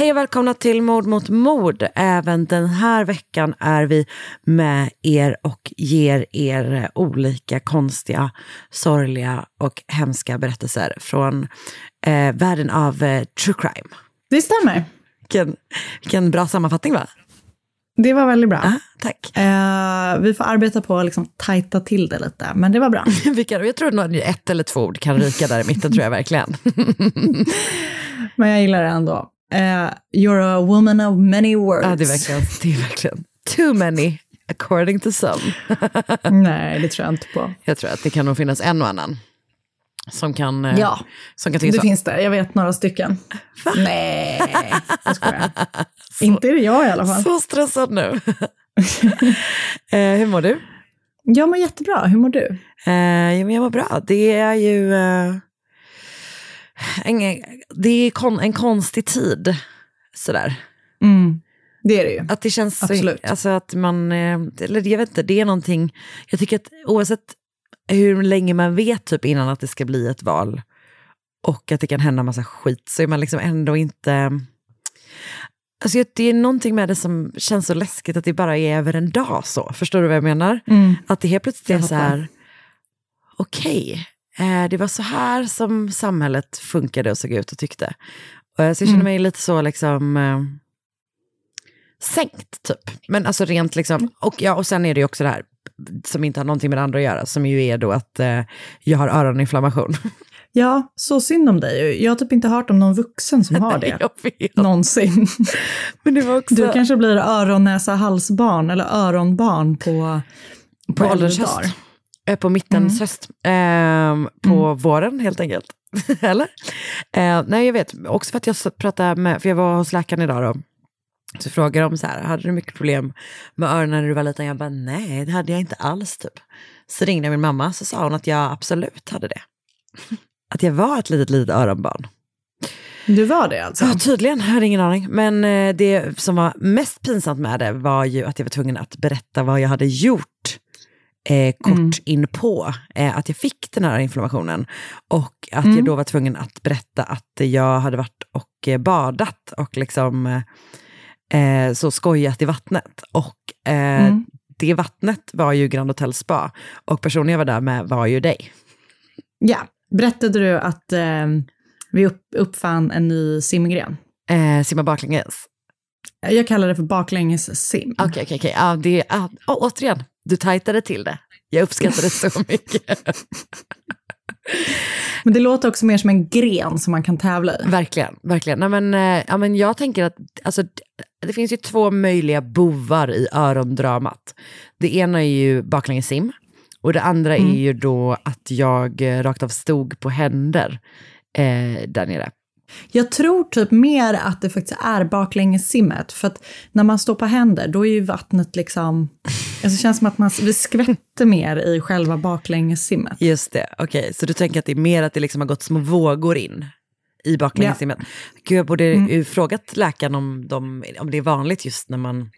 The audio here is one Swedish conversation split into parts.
Hej och välkomna till Mord mot mord. Även den här veckan är vi med er och ger er olika konstiga, sorgliga och hemska berättelser från eh, världen av eh, true crime. Det stämmer. Vilken, vilken bra sammanfattning va? Det var väldigt bra. Ah, tack. Eh, vi får arbeta på att liksom tajta till det lite, men det var bra. Jag tror att ett eller två ord kan ryka där i mitten, tror jag verkligen. men jag gillar det ändå. Uh, you're a woman of many words. Ja, det är verkligen, det är verkligen too many, according to some. Nej, det tror jag inte på. Jag tror att det kan nog finnas en och annan som kan, eh, ja, som kan tycka det så. finns det. Jag vet några stycken. Va? Nej, jag skojar. Så, inte är det jag i alla fall. Så stressad nu. eh, hur mår du? Jag mår jättebra. Hur mår du? Eh, jag mår bra. Det är ju... Eh, en, det är kon, en konstig tid, sådär. Mm, det är det ju. Att det känns Absolut. Så, alltså att man, eller jag vet inte, det är någonting, jag tycker att oavsett hur länge man vet typ innan att det ska bli ett val och att det kan hända massa skit så är man liksom ändå inte, alltså det är någonting med det som känns så läskigt att det bara är över en dag så, förstår du vad jag menar? Mm. Att det helt plötsligt är så här, okej, okay, det var så här som samhället funkade och såg ut och tyckte. Så jag känner mig lite så liksom eh, sänkt typ. Men alltså rent liksom, och, ja, och sen är det ju också det här som inte har någonting med det andra att göra, som ju är då att eh, jag har öroninflammation. Ja, så synd om dig. Jag har typ inte hört om någon vuxen som har det. Någonsin. Men det var också... Du kanske blir öron, näsa, halsbarn eller öronbarn på, på, på ålderns höst. På mittens mm. höst. Eh, på mm. våren helt enkelt. Eller? Eh, nej, jag vet. Också för att jag pratade med, för jag var hos läkaren idag då. Så frågade de så här, hade du mycket problem med öronen när du var liten? Jag bara, nej, det hade jag inte alls typ. Så ringde min mamma så sa hon att jag absolut hade det. Att jag var ett litet, litet öronbarn. Du var det alltså? Ja, tydligen. Jag hade ingen aning. Men eh, det som var mest pinsamt med det var ju att jag var tvungen att berätta vad jag hade gjort eh, kort mm. inpå eh, att jag fick den här inflammationen. Och att mm. jag då var tvungen att berätta att jag hade varit och eh, badat och liksom eh, så skojat i vattnet. Och eh, mm. det vattnet var ju Grand Hotel Spa. Och personen jag var där med var ju dig. Ja, berättade du att eh, vi upp, uppfann en ny simgren? Simma baklänges. Jag kallar det för baklänges sim. Okej, okej, okej. Ja, det, ah, oh, återigen, du tajtade till det. Jag uppskattar det så mycket. Men det låter också mer som en gren som man kan tävla i. Verkligen, verkligen. Nej, men, eh, ja, men jag tänker att alltså, det finns ju två möjliga bovar i örondramat. Det ena är ju baklängessim och det andra mm. är ju då att jag eh, rakt av stod på händer eh, där nere. Jag tror typ mer att det faktiskt är baklängessimmet. För att när man står på händer, då är ju vattnet liksom... Alltså det känns som att man vi skvätter mer i själva baklängessimmet. Just det, okej. Okay. Så du tänker att det är mer att det liksom har gått små vågor in i baklängessimmet? Ja. Gud, jag borde mm. frågat läkaren om, de, om det är vanligt just när man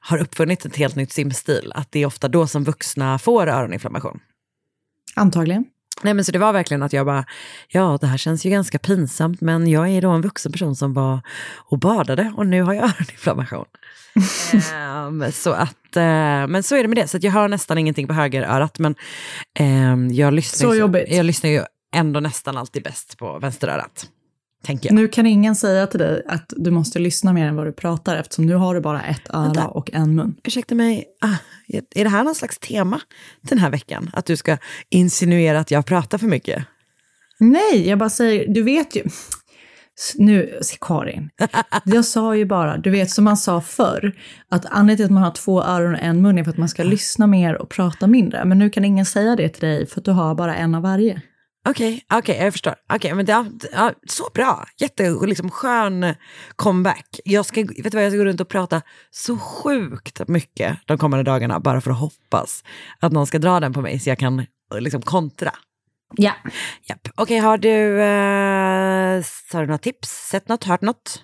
har uppfunnit ett helt nytt simstil, att det är ofta då som vuxna får öroninflammation. Antagligen. Nej men så det var verkligen att jag bara, ja det här känns ju ganska pinsamt men jag är då en vuxen person som var och badade och nu har jag öroninflammation. um, så att, uh, men så är det med det, så att jag hör nästan ingenting på högerörat men um, jag, lyssnar Så ju, jobbigt. jag lyssnar ju ändå nästan alltid bäst på vänsterörat. Tänker jag. Nu kan ingen säga till dig att du måste lyssna mer än vad du pratar eftersom nu har du bara ett öra Vänta. och en mun. Ursäkta mig, ah, är det här någon slags tema den här veckan? Att du ska insinuera att jag pratar för mycket? Nej, jag bara säger, du vet ju. Nu, Karin. Jag sa ju bara, du vet som man sa förr, att anledningen till att man har två öron och en mun är för att man ska lyssna mer och prata mindre. Men nu kan ingen säga det till dig för att du har bara en av varje. Okej, okej, jag förstår. Okej, men det, ja, så bra. Jätte, liksom, skön comeback. Jag ska, vet du vad, jag ska gå runt och prata så sjukt mycket de kommande dagarna bara för att hoppas att någon ska dra den på mig så jag kan liksom kontra. Ja. Japp. Okej, har du, eh, har du några tips? Sett något? Hört något?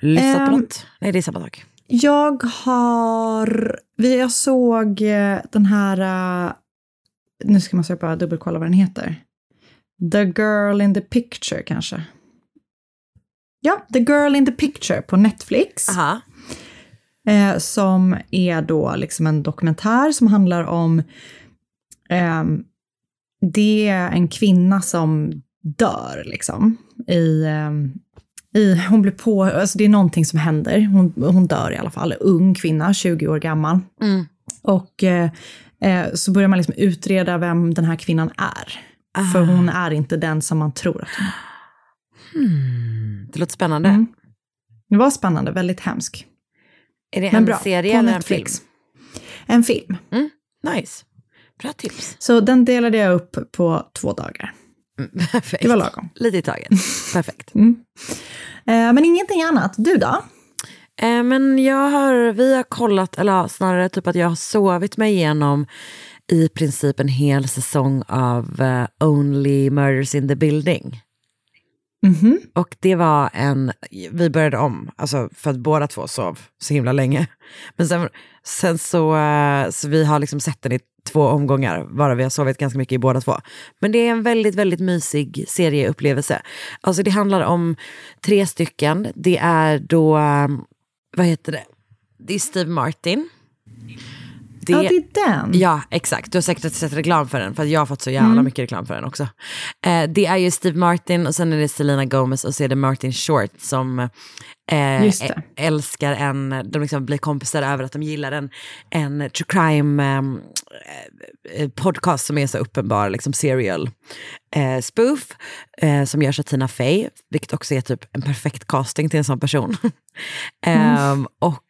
Lyssnat på Ehm, något? Nej, det är samma sak. Jag har, jag såg eh, den här, eh, nu ska man bara dubbelkolla vad den heter. The Girl in the Picture kanske. Ja, The Girl in the Picture på Netflix. Aha. Eh, som är då liksom en dokumentär som handlar om, ehm, det är en kvinna som dör liksom. I, ehm, i, hon blir på, alltså det är någonting som händer, hon, hon dör i alla fall, ung kvinna, 20 år gammal. Mm. Och eh, eh, så börjar man liksom utreda vem den här kvinnan är. För hon är inte den som man tror att hon är. Hmm. Det låter spännande. Mm. Det var spännande, väldigt hemsk. Är det Men en bra, serie på eller Netflix. en film? En film. Nice. Bra tips. Så den delade jag upp på två dagar. Perfekt. Det var lagom. Lite i taget. Perfekt. Mm. Eh, men ingenting annat. Du då? Eh, men jag har, vi har kollat, eller snarare typ att jag har sovit mig igenom i princip en hel säsong av eh, Only Murders in the Building. Mhm. Och det var en, vi började om, alltså för att båda två sov så himla länge. Men sen, sen så, eh, så vi har liksom sett den i två omgångar, varav vi har sovit ganska mycket i båda två. Men det är en väldigt, väldigt mysig serieupplevelse. Alltså det handlar om tre stycken, det är då, eh, vad heter det, det är Steve Martin. Det, Ja, det är den. Ja, exakt. Du har säkert sett reklam för den, för jag har fått så jävla mycket reklam för den också. Eh, det är ju Steve Martin och sen är det Selena Gomez och så är det Martin Short som eh, älskar en, de liksom blir kompisar över att de gillar en, en true crime ehm, eh, podcast som är så uppenbar, liksom serial eh, spoof, eh, som görs av Tina Fey, vilket också är typ en perfekt casting till en sån person. Ehm, och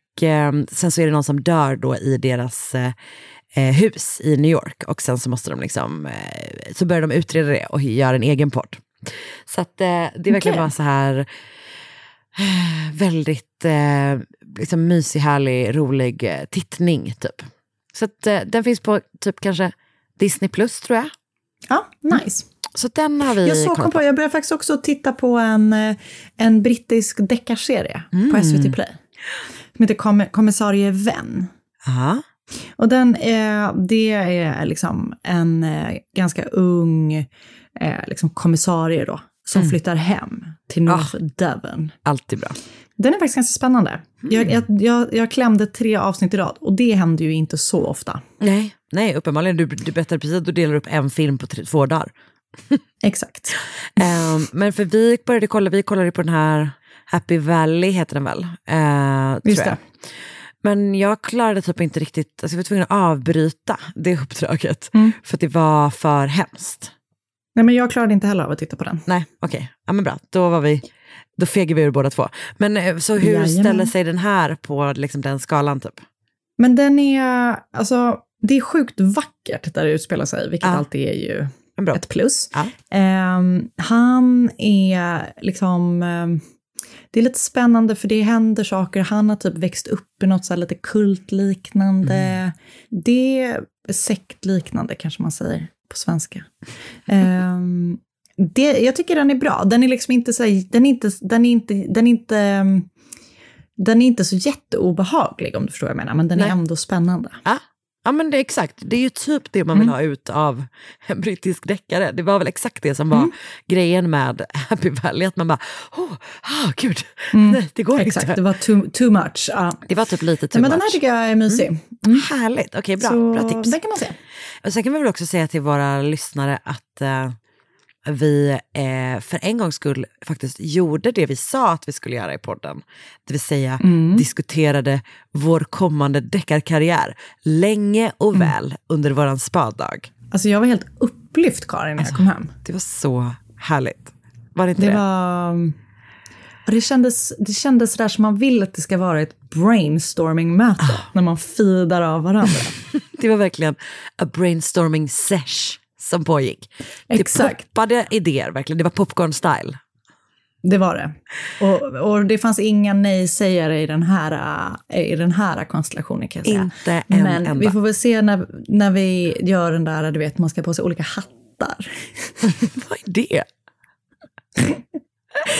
sen så är det någon som dör då i deras eh, eh, hus i New York och sen så måste de liksom, eh, så börjar de utreda det och göra en egen podd. Så att det är verkligen Okej. bara så här väldigt liksom mysig, härlig, rolig tittning typ. Så att den finns på typ kanske Disney plus tror jag. Ja, nice. Så den har vi Jag, såg, på, jag började faktiskt också titta på en, en brittisk deckarserie på SVT Play. Som heter Komm- Kommissarie Venn. Ja. Och den är, det är liksom en eh, ganska ung eh, liksom kommissarie då, som flyttar hem till North Devon. Alltid bra. Den är faktiskt ganska spännande. Jag, jag, jag, jag klämde tre avsnitt i rad och det händer ju inte så ofta. Nej, nej uppenbarligen. Du, du berättade precis att du delar upp en film på tre, två dagar. Exakt. Ehm, men för vi började kolla, vi kollade på den här Happy Valley heter den väl? Uh, Just jag. Men jag klarade typ inte riktigt, alltså jag var tvungen att avbryta det uppdraget. Mm. För att det var för hemskt. Nej, men jag klarade inte heller av att titta på den. Nej, okej. Ja men bra, då var vi, då fegar vi ur båda två. Men eh, så hur Jajamän. ställer sig den här på liksom, den skalan typ? Men den är, alltså, det är sjukt vackert där det utspelar sig, vilket Ja. alltid är ju ett plus. Ja. Ehm, han är liksom, ehm, det är lite spännande för det händer saker. Han har typ växt upp i något så lite kultliknande. Mm. Det sektliknande kanske man säger på svenska. Ehm, det, jag tycker den är bra. Den är liksom inte så här, den är inte, den är inte, den är inte, den är inte så jätteobehaglig om du förstår vad jag menar, men den Nej. är ändå spännande. Ja, Ja men det är exakt, det är ju typ det man vill ha ut av en brittisk deckare. Det var väl exakt det som var grejen med Happy Valley, att man bara, oh, ah, gud, nej det går Exakt, det inte. var too, too much. Ja. Det var typ lite too Nej, men den här much. tycker jag är mysig. Härligt, okej bra, Så bra tips. den kan man se. Och sen kan vi väl också säga till våra lyssnare att eh, vi eh, för en gångs skull faktiskt gjorde det vi sa att vi skulle göra i podden. Det vill säga diskuterade vår kommande deckarkarriär länge och väl under våran spadag. Alltså jag var helt upplyft Karin när jag kom hem. Det var så härligt. Var det inte det? Det var... Det kändes, det kändes sådär som man vill att det ska vara ett brainstorming-möte. När man feedar av varandra. Det var verkligen a brainstorming sesh som pågick. Exakt. Det poppade idéer, verkligen. Det var popcorn-style. Det var det. Och, och det fanns inga nej-sägare i den här, äh, i den här konstellationen kan jag säga. Inte en Men enda. vi får väl se när, när vi gör den där, du vet, man ska på sig olika hattar. Vad är det?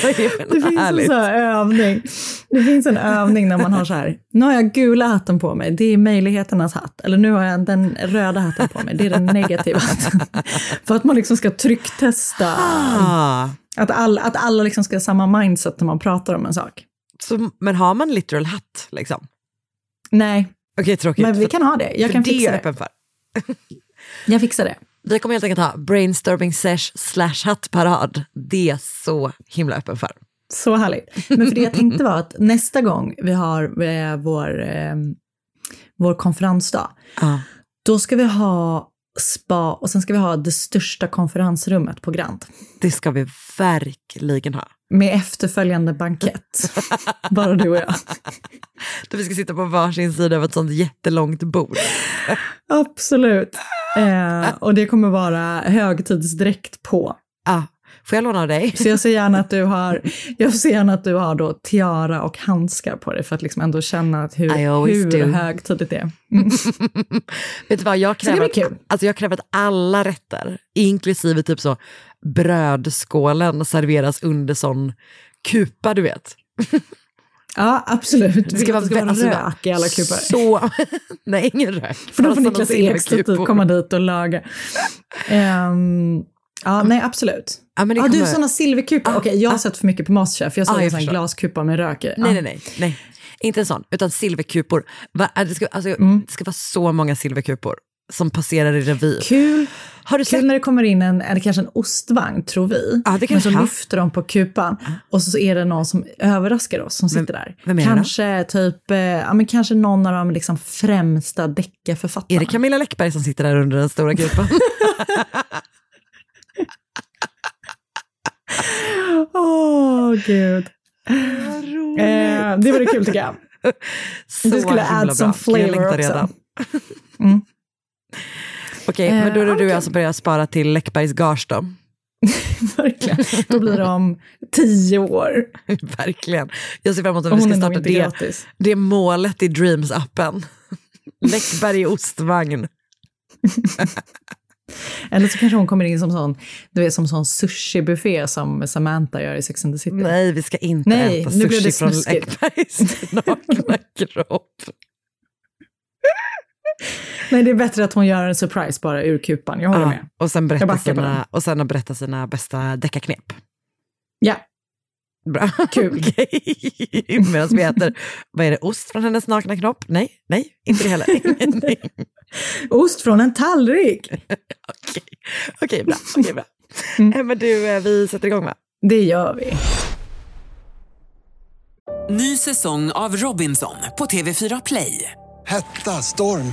Vad är det för Det finns en sån övning. Det finns en övning när man har så här, nu har jag gula hatten på mig, det är möjligheternas hatt. Eller nu har jag den röda hatten på mig, det är den negativa hatten. För att man liksom ska trycktesta, Ah, att, all, att alla liksom ska ha samma mindset när man pratar om en sak. så, men har man literal hatt liksom? Nej, Okej, tråkigt. men vi kan ha det. Jag kan det fixa det. Jag fixar det. Vi kommer helt enkelt ha brainstorming sesh slash hattparad. Det är så himla öppen för. Så härligt. Men för det jag tänkte var att nästa gång vi har eh, vår, eh, vår konferensdag, Ja. då ska vi ha spa och sen ska vi ha det största konferensrummet på Grand. Det ska vi verkligen ha. Med efterföljande bankett. Bara du och jag. Då vi ska sitta på varsin sida av ett sånt jättelångt bord. Absolut. Eh, och det kommer vara högtidsdräkt på. Ah, får jag låna av dig? Så jag ser gärna att du har, jag ser gärna att du har då tiara och handskar på dig för att liksom ändå känna att hur, hur do. högtidligt det är. Vet du vad, jag kräver, att, alltså jag kräver att alla rätter, inklusive typ så brödskålen, serveras under sån kupa, du vet. Ja, absolut. Det ska vara, det ska vara alltså, rök i alla kupar. Så, nej ingen rök. För då får såna Niklas Ekstedt typ komma dit och laga. Ehm, ja, nej absolut. Ja, men det du, kommer- sådana silverkupor. Ah, Okej, jag har ah. sett för mycket på Masterchef. Jag såg Ah, en sån glaskupa med rök i. Nej, nej, nej, nej. Inte en sån, utan silverkupor. Äh, det, ska, alltså, Mm. det ska vara så många silverkupor som passerar i revy. Kul. Har du sett? Kul när det kommer in en, eller kanske en ostvagn, tror vi. Ja, det men så lyfter de på kupan och så är det någon som överraskar oss som sitter där. vem då? kanske typ, eh, ja men kanske någon av de liksom främsta deckarförfattarna. Är det Camilla Läckberg som sitter där under den stora kupan? Åh, gud. Eh, det vore kul tycker jag. så Det skulle add bra. some Jag flavor också. redan. Mm. Okej, men då är det Eh, du jag som börjar spara till Läckbergs gage då. Verkligen. Då blir det om tio år. Verkligen. Jag ser fram emot att vi ska starta det, gratis. det målet i Dreams-appen. Läckberg i ostvagn. Eller så kanske hon kommer in som sån, du vet, som sån sushi-buffé som Samantha gör i Sex and the City. Nej, vi ska inte Nej, äta sushi från. Läckbergs nakna kropp. Nej, det är bättre att hon gör en surprise bara ur kupan. Jag håller Ja, med. och sen berätta sina, och sen berätta sina bästa deckarknep. Ja, Bra. Kul. Okej. Medan vi äter, vad är det, ost från hennes nakna kropp? Nej, nej, inte det heller. Ost från en tallrik. Okej, Okej, bra. Okej, bra. Mm. Eh, Men du, eh, vi sätter igång va? Det gör vi. Ny säsong av Robinson på TV4 Play. Hetta, storm,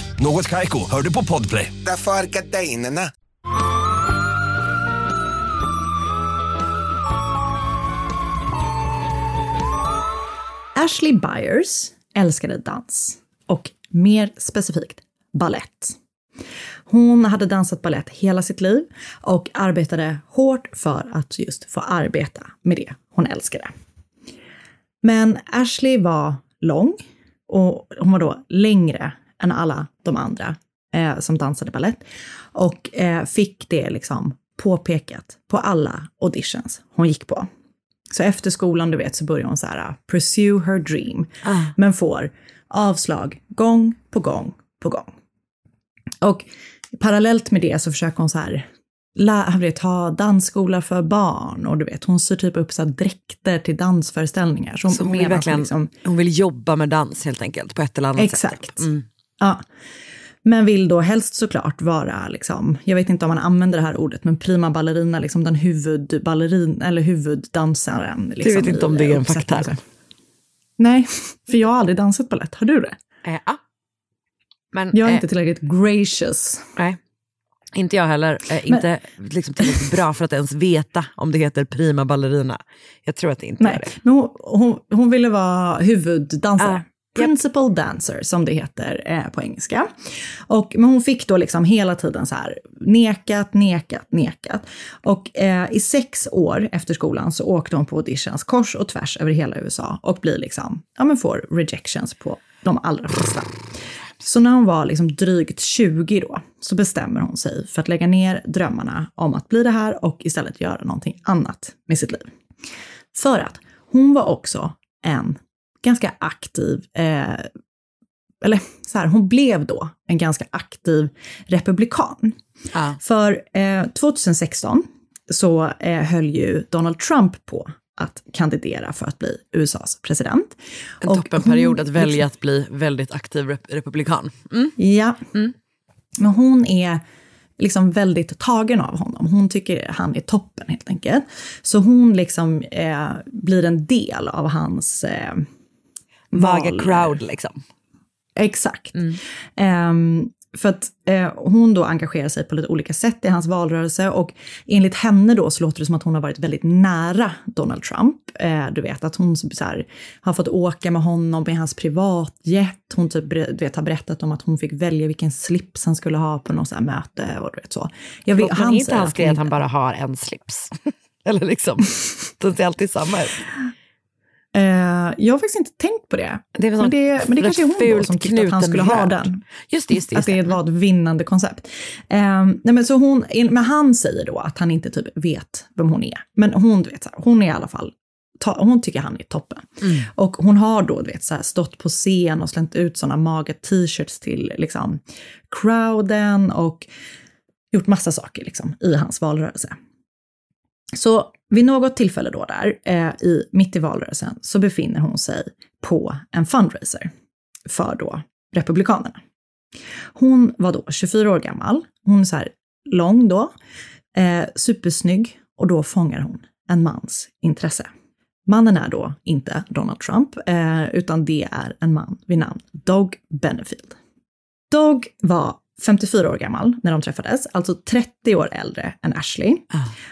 Något kajko, hör du på podplay. Därför är gardinerna. Ashley Byers älskade dans och mer specifikt ballett. Hon hade dansat ballett hela sitt liv och arbetade hårt för att just få arbeta med det hon älskade. Men Ashley var lång och hon var då längre än alla de andra eh, som dansade ballett och eh, fick det liksom påpekat på alla auditions hon gick på. Så efter skolan, du vet, så börjar hon så här, pursue her dream, Ah. men får avslag gång på gång på gång. Och parallellt med det så försöker hon så här, lä- vet, ha dansskola för barn och du vet, hon syr typ upp så dräkter till dansföreställningar. Så hon, Så hon vill verkligen liksom, hon vill jobba med dans helt enkelt på ett eller annat Exakt. sätt. Mm. Ja. Men vill då helst såklart vara, liksom, jag vet inte om man använder det här ordet, men prima ballerina, liksom den huvudballerin, eller huvuddansaren. Liksom, vet inte om det är en uppsättningen. faktär. Nej, för jag har aldrig dansat balett. Har du det? Eh, ja. Men, Jag är eh, inte tillräckligt gracious. Nej, inte jag heller. Eh, inte liksom tillräckligt bra för att ens veta om det heter prima ballerina. Jag tror att det inte Nej, det. men hon, hon, hon ville vara huvuddansare. Principal dancer, som det heter eh, på engelska. Och, men hon fick då liksom hela tiden så här nekat, nekat, nekat. Och eh, i sex år efter skolan så åkte hon på auditions kors och tvärs över hela USA och blir liksom, ja men får rejections på de allra flesta. Så när hon var liksom drygt 20 då, så bestämmer hon sig för att lägga ner drömmarna om att bli det här och istället göra någonting annat med sitt liv. För att hon var också en ganska aktiv, eh, eller så här, hon blev då en ganska aktiv republikan. Ja. För eh, 2016 så eh, höll ju Donald Trump på att kandidera för att bli USAs president. En Och toppenperiod hon- att välja att bli väldigt aktiv rep- republikan. Mm. Ja. Men hon är liksom väldigt tagen av honom. Hon tycker han är toppen helt enkelt. Så hon liksom eh, blir en del av hans eh, Vaga crowd liksom. Exakt. Ehm, för att eh, hon då engagerar sig på lite olika sätt i hans valrörelse och enligt henne då så låter det som att hon har varit väldigt nära Donald Trump. Eh, du vet att hon så här, har fått åka med honom i hans privatjet. Hon typ, du vet, har berättat om att hon fick välja vilken slips han skulle ha på något möte och du vet så. Jag Förlåt, men är inte hans att grej att han bara har en slips? Eller liksom, den ser alltid samma ut. Eh, jag har faktiskt inte tänkt på det. Det men, det men det kanske är hon då som tyckte att han skulle ha den. Just det, just det. Att Just det det. var ett vinnande koncept. Eh, nej men, så hon, men han säger då att han inte typ vet vem hon är. Men hon, vet, hon är i alla fall, hon tycker han är toppen. Och hon har då du vet, så här, stått på scen och slängt ut sådana maga t-shirts till liksom, crowden och gjort massa saker liksom, i hans valrörelse. Så vid något tillfälle då där, eh, i, mitt i valrörelsen, så befinner hon sig på en fundraiser för då Republikanerna. Hon var då 24 år gammal, hon är så här lång då, eh, supersnygg och då fångar hon en mans intresse. Mannen är då inte Donald Trump, eh, utan det är en man vid namn Doug Benefield. Doug var 54 år gammal när de träffades, alltså 30 år äldre än Ashley.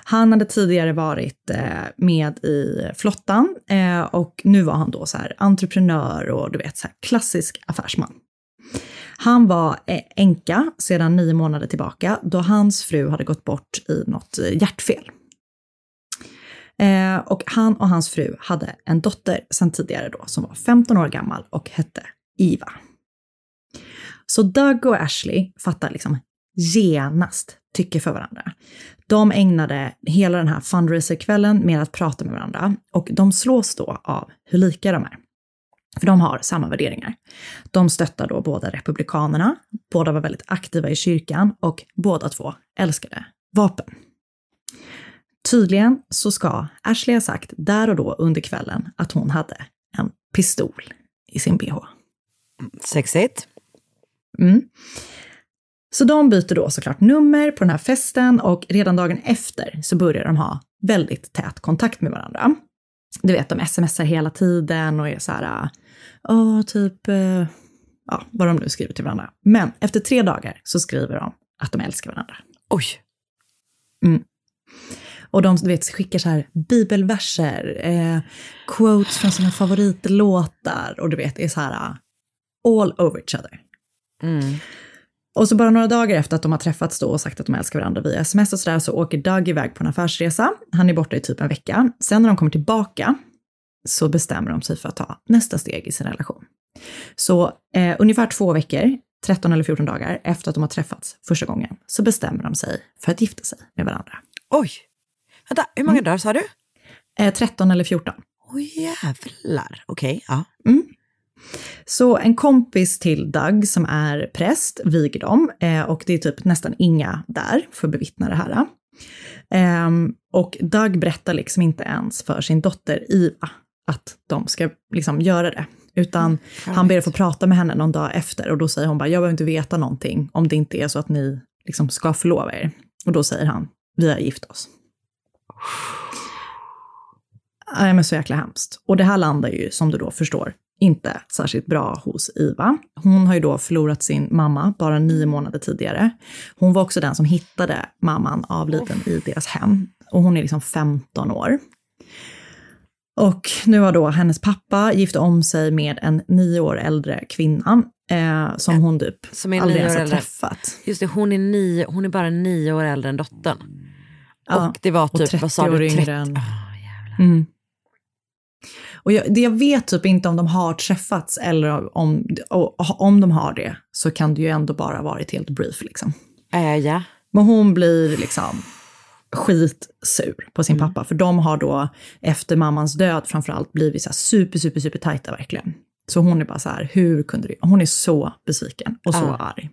Han hade tidigare varit eh, med i flottan eh, och nu var han då så här entreprenör och du vet så här klassisk affärsman. Han var eh, änka sedan nio månader tillbaka då hans fru hade gått bort i något eh, hjärtfel. Eh, och han och hans fru hade en dotter sedan tidigare då som var 15 år gammal och hette Iva. Så Doug och Ashley fattar liksom genast tycke för varandra. De ägnade hela den här fundraiserkvällen med att prata med varandra och de slås då av hur lika de är. För de har samma värderingar. De stöttar då båda republikanerna, båda var väldigt aktiva i kyrkan och båda två älskade vapen. Tydligen så ska Ashley ha sagt där och då under kvällen att hon hade en pistol i sin bh. Sexigt. Mm. Så de byter då såklart nummer på den här festen och redan dagen efter så börjar de ha väldigt tät kontakt med varandra. Du vet, de smsar hela tiden och är så här, åh, typ, eh, ja, vad de nu skriver till varandra. Men efter tre dagar så skriver de att de älskar varandra. Oj. Mm. Och de du vet, skickar så här bibelverser, eh, quotes från sina favoritlåtar och du vet, är så här uh, all over each other. Och så bara några dagar efter att de har träffats då och sagt att de älskar varandra via sms och sådär så åker Doug iväg på en affärsresa. Han är borta i typ en vecka. Sen när de kommer tillbaka så bestämmer de sig för att ta nästa steg i sin relation. Så eh, ungefär två veckor, 13 eller 14 dagar efter att de har träffats första gången, så bestämmer de sig för att gifta sig med varandra. Oj! Vänta, hur många dagar sa du? Eh, 13 eller 14. Oj jävlar. Okej, ja. Så en kompis till Doug som är präst viger dem eh, och det är typ nästan inga där för att bevittna det här. Ehm, och Doug berättar liksom inte ens för sin dotter Iva att de ska liksom göra det. Utan han ber att få prata med henne någon dag efter och då säger hon bara, jag behöver inte veta någonting om det inte är så att ni liksom ska förlova er. Och då säger han, vi har gift oss. Nej men så jäkla hemskt. Och det här landar ju, som du då förstår, inte särskilt bra hos Iva. Hon har ju då förlorat sin mamma bara nio månader tidigare. Hon var också den som hittade mamman avliden i deras hem. Och hon är liksom 15 år. Och nu har då hennes pappa gift om sig med en nio år äldre kvinna eh, som hon typ Som är aldrig ens har äldre. träffat. Just det, hon är, nio, hon är bara nio år äldre än dottern. Ja, och det var och typ, vad sa 30 år du, yngre 30? än-. Mm. Och jag, det jag vet typ inte om de har träffats eller om, om de har det så kan det ju ändå bara varit helt brief liksom. Äh, ja. Men hon blir liksom skitsur på sin pappa, för de har då efter mammans död framförallt blivit så super, super, super tajta verkligen. Så hon är bara så här, hur kunde du? Hon är så besviken och så Ja. arg.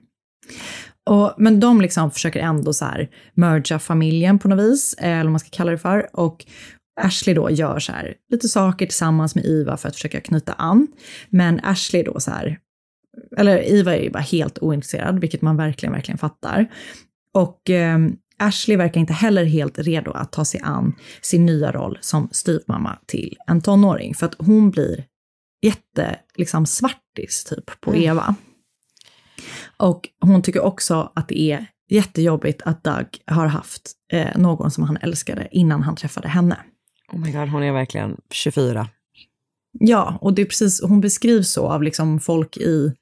Och, men de liksom försöker ändå så här mergea familjen på något vis, eh, eller vad man ska kalla det för. Och Ashley då gör så här lite saker tillsammans med Iva för att försöka knyta an. Men Ashley då så här, eller Iva är ju bara helt ointresserad, vilket man verkligen, verkligen fattar. Och eh, Ashley verkar inte heller helt redo att ta sig an sin nya roll som styvmamma till en tonåring, för att hon blir jätte, liksom svartis typ på Eva. Och hon tycker också att det är jättejobbigt att Doug har haft eh, någon som han älskade innan han träffade henne. Oh my god, hon är verkligen 24. Ja, och det är precis, hon beskrivs så av liksom folk i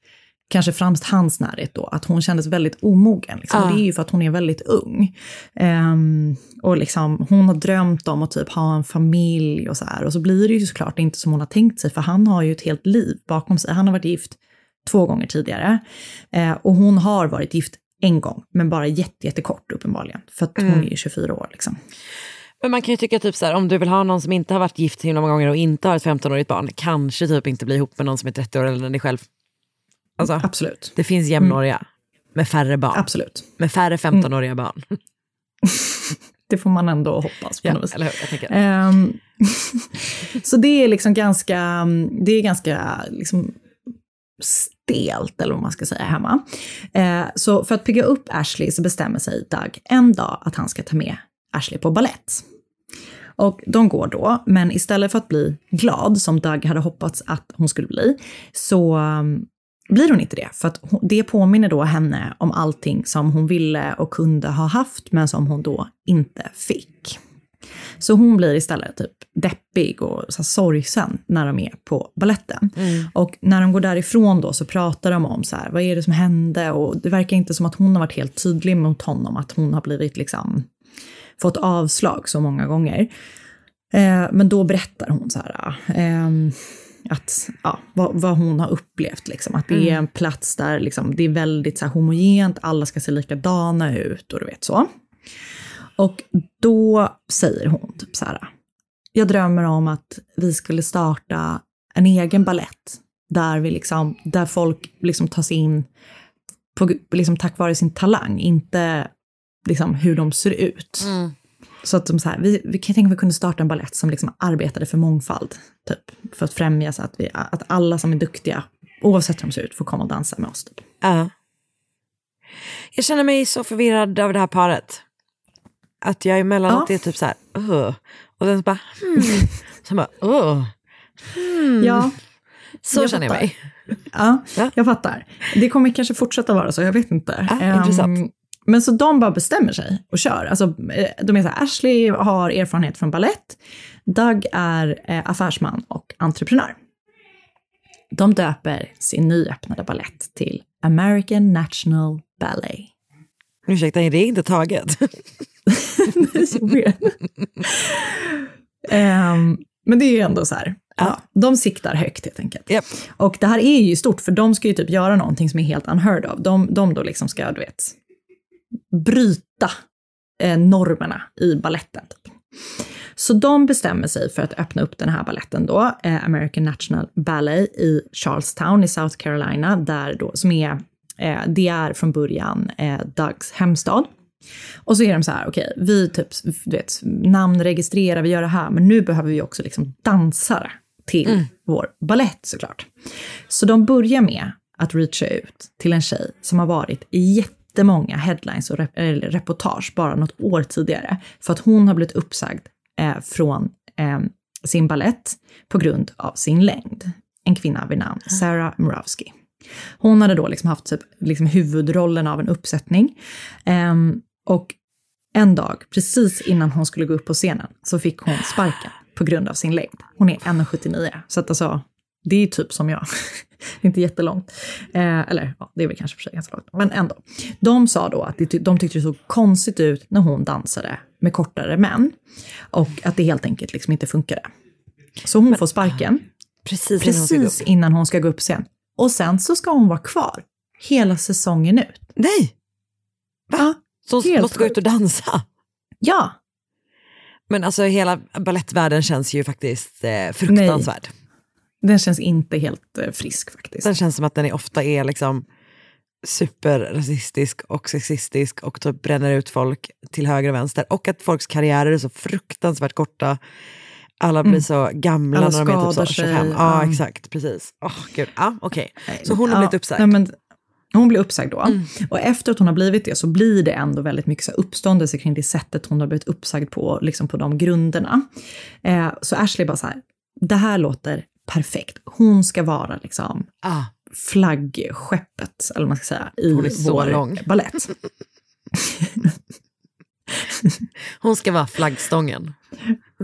kanske främst hans närhet då, att hon kändes väldigt omogen. Liksom. Ja. Det är ju för att hon är väldigt ung. Ehm, och liksom, hon har drömt om att typ ha en familj och så här. Och så blir det ju såklart inte som hon har tänkt sig, för han har ju ett helt liv bakom sig. Han har varit gift två gånger tidigare. Eh, och hon har varit gift en gång, men bara jätte, jättekort uppenbarligen. För att hon är ju 24 år liksom. Men man kan ju tycka typ så här, om du vill ha någon som inte har varit gift så himla många gånger och inte har ett 15-årigt barn, kanske typ inte bli ihop med någon som är 30 år än dig själv. Alltså, Absolut. det finns jämnåriga med färre barn. Absolut. Med färre 15-åriga barn. Det får man ändå hoppas på Ja, något vis. eller hur? Ehm, så det är liksom ganska, det är ganska liksom stelt, eller vad man ska säga, hemma. Eh, så för att pigga upp Ashley så bestämmer sig Doug en dag att han ska ta med Ashley på ballett. Och de går då, men istället för att bli glad, som Doug hade hoppats att hon skulle bli, så um, blir hon inte det. För att det påminner då henne om allting som hon ville och kunde ha haft, men som hon då inte fick. Så hon blir istället typ deppig och så här sorgsen när de är på balletten. Och när de går därifrån då så pratar de om så här, vad är det som hände? Och det verkar inte som att hon har varit helt tydlig mot honom, att hon har blivit liksom, fått avslag så många gånger. Eh, men då berättar hon så här, ehm, att, ja, vad, vad hon har upplevt. Liksom. Att det är en plats där liksom, det är väldigt så här, homogent, alla ska se likadana ut och du vet så. Och då säger hon typ så här, jag drömmer om att vi skulle starta en egen ballett där, vi liksom, där folk liksom tas in på, liksom tack vare sin talang, inte liksom hur de ser ut. Så att de så här, vi, vi kan tänka att vi kunde starta en ballett som liksom arbetade för mångfald, typ, för att främja så att, vi, att alla som är duktiga, oavsett hur de ser ut, får komma och dansa med oss. Typ. Ja. Jag känner mig så förvirrad av det här paret. Att jag emellanåt Ja. är typ så här, "Ugh." och sen så bara, hmm. så bara, "Ugh." Ja, Så Jag känner jag mig. Ja, Ja. jag fattar. Det kommer kanske fortsätta vara så, jag vet inte. Ja, Ehm, intressant. Men så de bara bestämmer sig och kör. Alltså, eh, de är så här, Ashley har erfarenhet från ballett. Doug är eh, affärsman och entreprenör. De döper sin nyöppnade ballett till American National Ballet. Ursäkta, är det inte taget? Ehm, men det är ju ändå så här, ja, de siktar högt helt enkelt. Yep. Och det här är ju stort, för de ska ju typ göra någonting som är helt unheard of. De, de då liksom ska, du vet, bryta eh, normerna i balletten. Typ. Så de bestämmer sig för att öppna upp den här balletten då, eh, American National Ballet i Charlestown i South Carolina, där då, som är, eh, det är från början eh, Dougs hemstad. Och så är de så här, okej, okay, vi typ, du vet, namnregistrerar, vi gör det här, men nu behöver vi också liksom dansare till mm. vår ballett såklart. Så de börjar med att reacha ut till en tjej som har varit i jättemånga headlines och rep reportage bara något år tidigare, för att hon har blivit uppsagd eh, från eh, sin ballett på grund av sin längd. En kvinna vid namn Sarah Murawski. Hon hade då liksom haft typ, liksom huvudrollen av en uppsättning. Eh, och en dag, precis innan hon skulle gå upp på scenen, så fick hon sparken på grund av sin längd. Hon är 1,79. Så att alltså, det är typ som jag. inte jättelångt. Eh, eller ja, det är väl kanske för sig ganska långt. Men ändå. De sa då att de tyckte det såg konstigt ut när hon dansade med kortare män. Och att det helt enkelt liksom inte funkade. Så hon Men, får sparken. Precis, precis innan, hon innan hon ska gå upp sen. Och sen så ska hon vara kvar hela säsongen ut. Nej! Va? Ja, så hon måste gå ut och dansa? Ja. Men alltså hela ballettvärlden känns ju faktiskt eh, fruktansvärd. Nej. Den känns inte helt eh, frisk faktiskt. Den känns som att den ofta är liksom superrasistisk och sexistisk och typ bränner ut folk till höger och vänster. Och att folks karriärer är så fruktansvärt korta. Alla blir mm. så gamla Alla när de är typ så 25. Sig, ja, exakt. Precis. Oh, gud. Ah, okay. Så hon har blivit uppsagd? Nej, men, hon blir uppsagd då. Mm. Och efter att hon har blivit det så blir det ändå väldigt mycket så uppståndelse kring det sättet hon har blivit uppsagd på, liksom på de grunderna. Eh, så Ashley bara så här, det här låter perfekt. Hon ska vara liksom ah. flaggskeppet, eller vad man ska säga, i Hon är så vår lång. ballett. Hon ska vara flaggstången.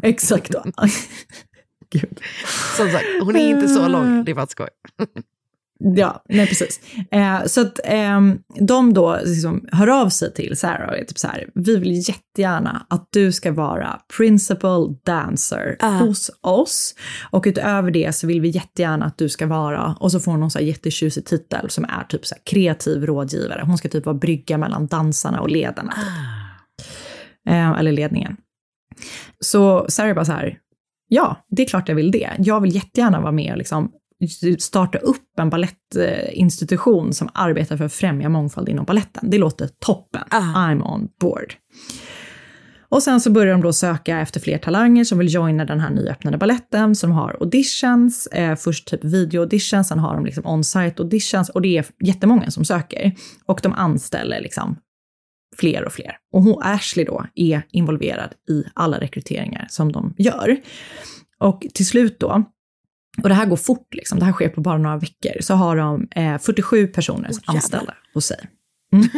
Exakt. Gud. Som sagt, hon är inte så lång, det är bara skoj. Ja, nej precis. Eh, så att eh, de då liksom hör av sig till Sarah och är typ så här, vi vill jättegärna att du ska vara principal dancer uh. hos oss. Och utöver det så vill vi jättegärna att du ska vara, och så får hon någon så här jättetjusig titel som är typ så här kreativ rådgivare. Hon ska typ vara brygga mellan dansarna och ledarna. Typ. Uh. Eh, eller ledningen. Så Sarah bara så här, ja, det är klart jag vill det. Jag vill jättegärna vara med och liksom starta upp en ballettinstitution som arbetar för att främja mångfald inom balletten. Det låter toppen. Ah. I'm on board. Och sen så börjar de då söka efter fler talanger som vill joina den här nyöppnade balletten som har auditions, eh, först typ video-auditions, sen har de liksom on-site auditions och det är jättemånga som söker. Och de anställer liksom fler och fler. Och hon, Ashley då, är involverad i alla rekryteringar som de gör. Och till slut då, och det här går fort, liksom. det här sker på bara några veckor, så har de eh, 47 personer oh, anställda hos sig. Mm.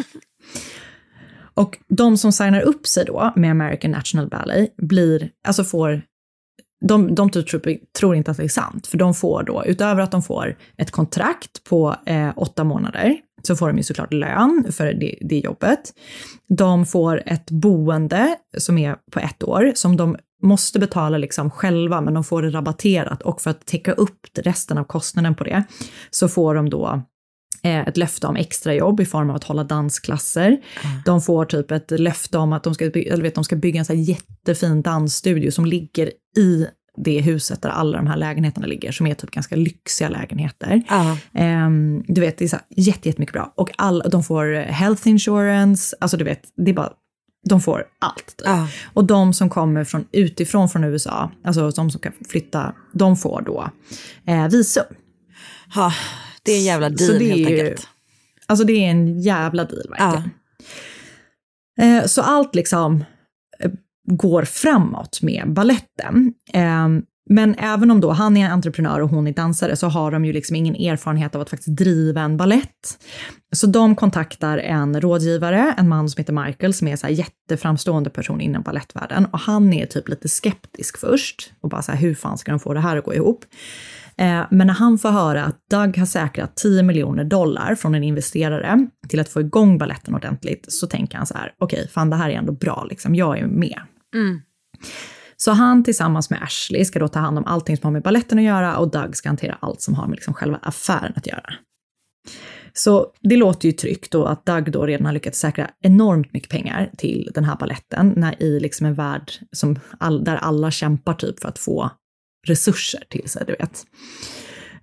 och de som signar upp sig då med American National Ballet blir, alltså får, de, de tror, inte att det är sant, för de får då, utöver att de får ett kontrakt på eh, åtta månader, så får de ju såklart lön för det, det jobbet. De får ett boende som är på ett år, som de måste betala liksom själva, men de får det rabatterat och för att täcka upp resten av kostnaden på det så får de då eh, ett löfte om extrajobb i form av att hålla dansklasser. Mm. De får typ ett löfte om att de ska, eller vet, de ska bygga en så jättefin dansstudio som ligger i det huset där alla de här lägenheterna ligger, som är typ ganska lyxiga lägenheter. Um, du vet, det är så här jättemycket bra. Och all, de får health insurance, alltså du vet, det är bara de får allt. Ah. Och de som kommer från utifrån från USA, alltså de som kan flytta, de får då eh, visum. Ha, det är en jävla deal helt är enkelt. Ju, alltså det är en jävla deal verkligen. Ah. Eh, så allt liksom eh, går framåt med balletten. Eh, men även om då han är entreprenör och hon är dansare så har de ju liksom ingen erfarenhet av att faktiskt driva en ballett. Så de kontaktar en rådgivare, en man som heter Michael, som är så här jätteframstående person inom ballettvärlden. Och han är typ lite skeptisk först och bara så här, hur fan ska de få det här att gå ihop? Eh, men när han får höra att Doug har säkrat 10 miljoner dollar från en investerare till att få igång balletten ordentligt så tänker han så här, okej, okay, fan det här är ändå bra, liksom, jag är med. Mm. Så han tillsammans med Ashley ska då ta hand om allting som har med balletten att göra och Doug ska hantera allt som har med liksom själva affären att göra. Så det låter ju tryggt och att Doug då redan har lyckats säkra enormt mycket pengar till den här balletten när i liksom en värld som all, där alla kämpar typ för att få resurser till sig, du vet.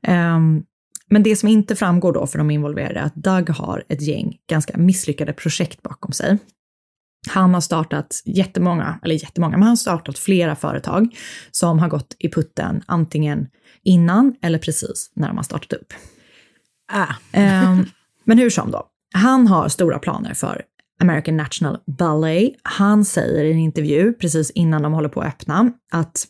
Um, men det som inte framgår då för de involverade är att Doug har ett gäng ganska misslyckade projekt bakom sig. Han har startat jättemånga, eller jättemånga, men han har startat flera företag som har gått i putten antingen innan eller precis när de har startat upp. Ah. um, men hur som då, han har stora planer för American National Ballet. Han säger i en intervju precis innan de håller på att öppna att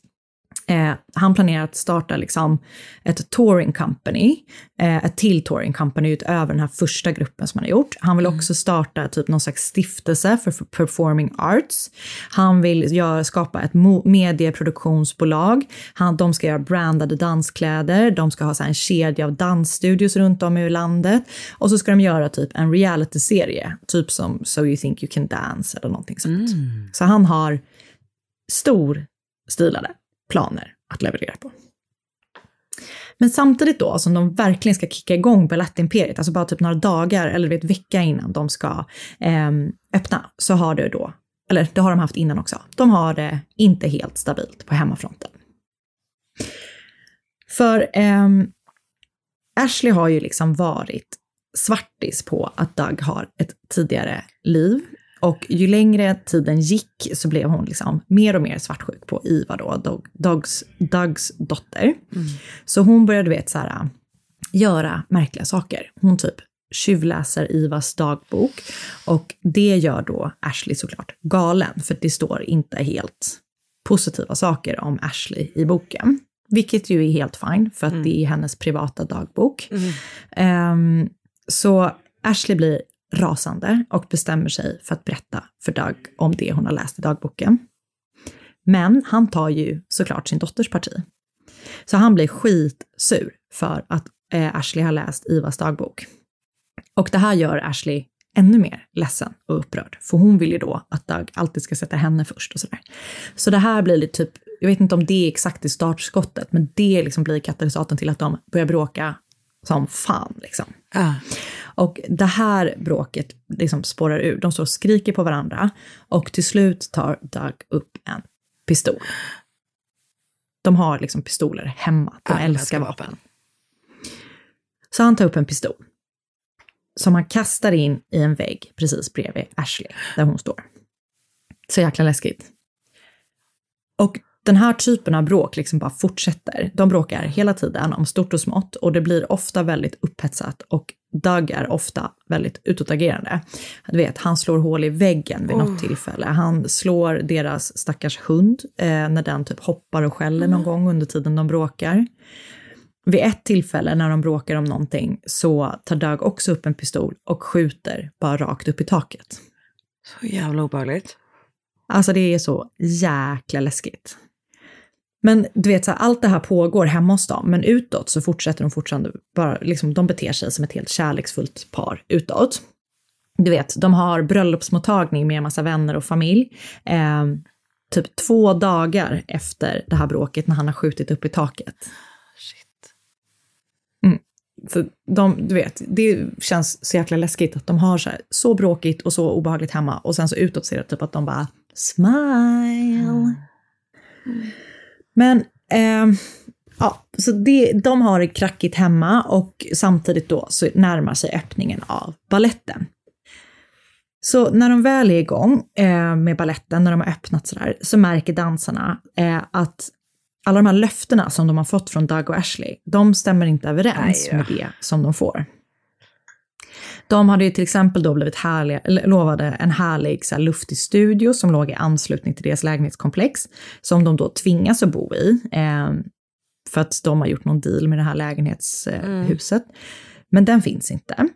Eh, han planerar att starta liksom ett touring company, eh, ett till touring company utöver den här första gruppen som han har gjort. Han vill mm. också starta typ någon slags stiftelse för, för performing arts. Han vill göra, skapa ett medieproduktionsbolag. Han, de ska göra brandade danskläder, de ska ha så en kedja av dansstudios runt om i landet och så ska de göra typ en realityserie, typ som So you think you can dance eller någonting sånt. Mm. Så han har stor stilade planer att leverera på. Men samtidigt då alltså, som de verkligen ska kicka igång Balettimperiet, alltså bara typ några dagar eller vet vecka innan de ska eh, öppna, så har det då, eller det har de haft innan också, de har det inte helt stabilt på hemmafronten. För eh, Ashley har ju liksom varit svartis på att Doug har ett tidigare liv och ju längre tiden gick så blev hon liksom mer och mer svartsjuk på Iva då, Doug, Dougs, Dougs dotter. Mm. Så hon började, vet, så här, göra märkliga saker. Hon typ tjuvläser Ivas dagbok och det gör då Ashley såklart galen, för det står inte helt positiva saker om Ashley i boken. Vilket ju är helt fine, för att Mm. det är hennes privata dagbok. Ehm, så Ashley blir rasande och bestämmer sig för att berätta för Doug om det hon har läst i dagboken. Men han tar ju såklart sin dotters parti. Så han blir skitsur för att eh, Ashley har läst Ivas dagbok. Och det här gör Ashley ännu mer ledsen och upprörd, för hon vill ju då att Doug alltid ska sätta henne först och sådär. Så det här blir lite typ, jag vet inte om det är exakt i startskottet, men det liksom blir katalysatorn till att de börjar bråka som fan liksom. Ah. Och det här bråket liksom spårar ur. De står och skriker på varandra och till slut tar Doug upp en pistol. De har liksom pistoler hemma. De Alla älskar ska vapen. Så han tar upp en pistol som han kastar in i en vägg precis bredvid Ashley, där hon står. Så jäkla läskigt. Och den här typen av bråk liksom bara fortsätter. De bråkar hela tiden om stort och smått och det blir ofta väldigt upphetsat och Doug är ofta väldigt utåtagerande. Du vet, han slår hål i väggen vid något tillfälle. Han slår deras stackars hund eh, när den typ hoppar och skäller någon gång under tiden de bråkar. Vid ett tillfälle när de bråkar om någonting så tar Doug också upp en pistol och skjuter bara rakt upp i taket. Så jävla obehagligt. Alltså det är så jäkla läskigt. Men du vet, så här, allt det här pågår hemma hos dem, men utåt så fortsätter de fortfarande bara, liksom, de beter sig som ett helt kärleksfullt par utåt. Du vet, de har bröllopsmottagning med en massa vänner och familj. Eh, typ två dagar efter det här bråket när han har skjutit upp i taket. Shit. Mm. Så de, du vet, det känns så jäkla läskigt att de har så, här, så bråkigt och så obehagligt hemma och sen så utåt ser det typ att de bara smile. Men eh, ja, så det, de har det krackigt hemma och samtidigt då så närmar sig öppningen av balletten. Så när de väl är igång eh, med balletten, när de har öppnat sådär, så märker dansarna eh, att alla de här löftena som de har fått från Doug och Ashley, de stämmer inte överens Nej då. med det som de får. De hade ju till exempel då blivit härliga, lovade en härlig så här, luftig studio som låg i anslutning till deras lägenhetskomplex, som de då tvingas att bo i, eh, för att de har gjort någon deal med det här lägenhetshuset. Men den finns inte.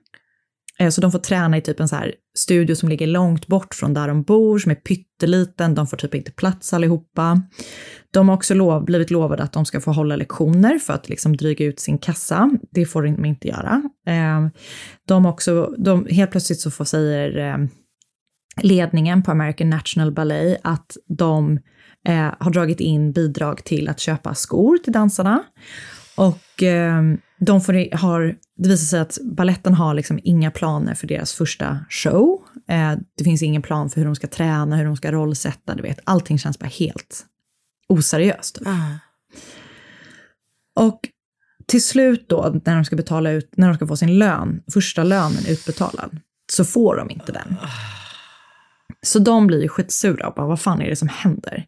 Eh, så de får träna i typ en så här studio som ligger långt bort från där de bor, som är pytteliten, de får typ inte plats allihopa. De har också lov, blivit lovade att de ska få hålla lektioner för att liksom dryga ut sin kassa. Det får de inte göra. Eh, de också, de, helt plötsligt så får säger eh, ledningen på American National Ballet att de har dragit in bidrag till att köpa skor till dansarna. Och de får, har, det visar sig att balletten har liksom inga planer för deras första show. Eh, det finns ingen plan för hur de ska träna, hur de ska rollsätta, du vet. Allting känns bara helt oseriöst. Och till slut då, när de ska betala ut, när de ska få sin lön, första lönen utbetalad, så får de inte den. Så de blir ju skitsura och bara, vad fan är det som händer?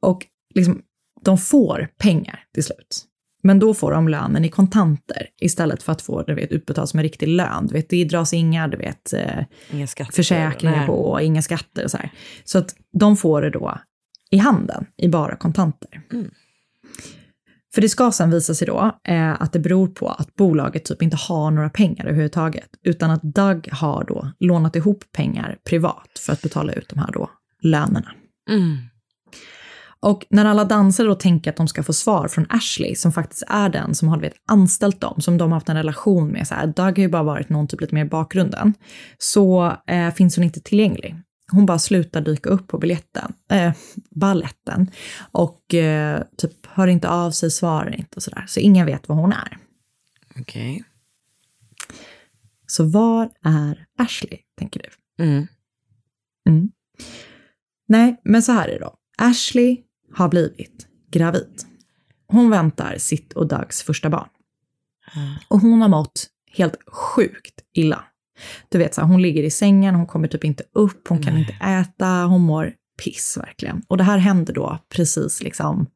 Och liksom, de får pengar till slut. Men då får de lönen i kontanter istället för att få du vet, utbetalt som en riktig lön. Du vet, det dras inga du vet, eh, Inga skatter. försäkringar Nej. på inga skatter och så här. Så att de får det då i handen, i bara kontanter. För det ska sen visa sig då eh, att det beror på att bolaget typ inte har några pengar överhuvudtaget, utan att Doug har då lånat ihop pengar privat för att betala ut de här då lönerna. Mm. Och när alla dansare då tänker att de ska få svar från Ashley, som faktiskt är den som har vet, anställt dem, som de har haft en relation med, så här, Doug har ju bara varit någon typ lite mer i bakgrunden, så eh, finns hon inte tillgänglig. Hon bara slutar dyka upp på biljetten, eh, balletten och eh, typ hör inte av sig, svarar inte och sådär. Så ingen vet var hon är. Okej. Så var är Ashley, tänker du? Mm. Mm. Nej, men så här är det då. Ashley har blivit gravid. Hon väntar sitt och Dougs första barn. Och hon har mått helt sjukt illa. Du vet, så här, hon ligger i sängen, hon kommer typ inte upp, hon kan inte äta, hon mår piss verkligen. Och det här händer då precis liksom,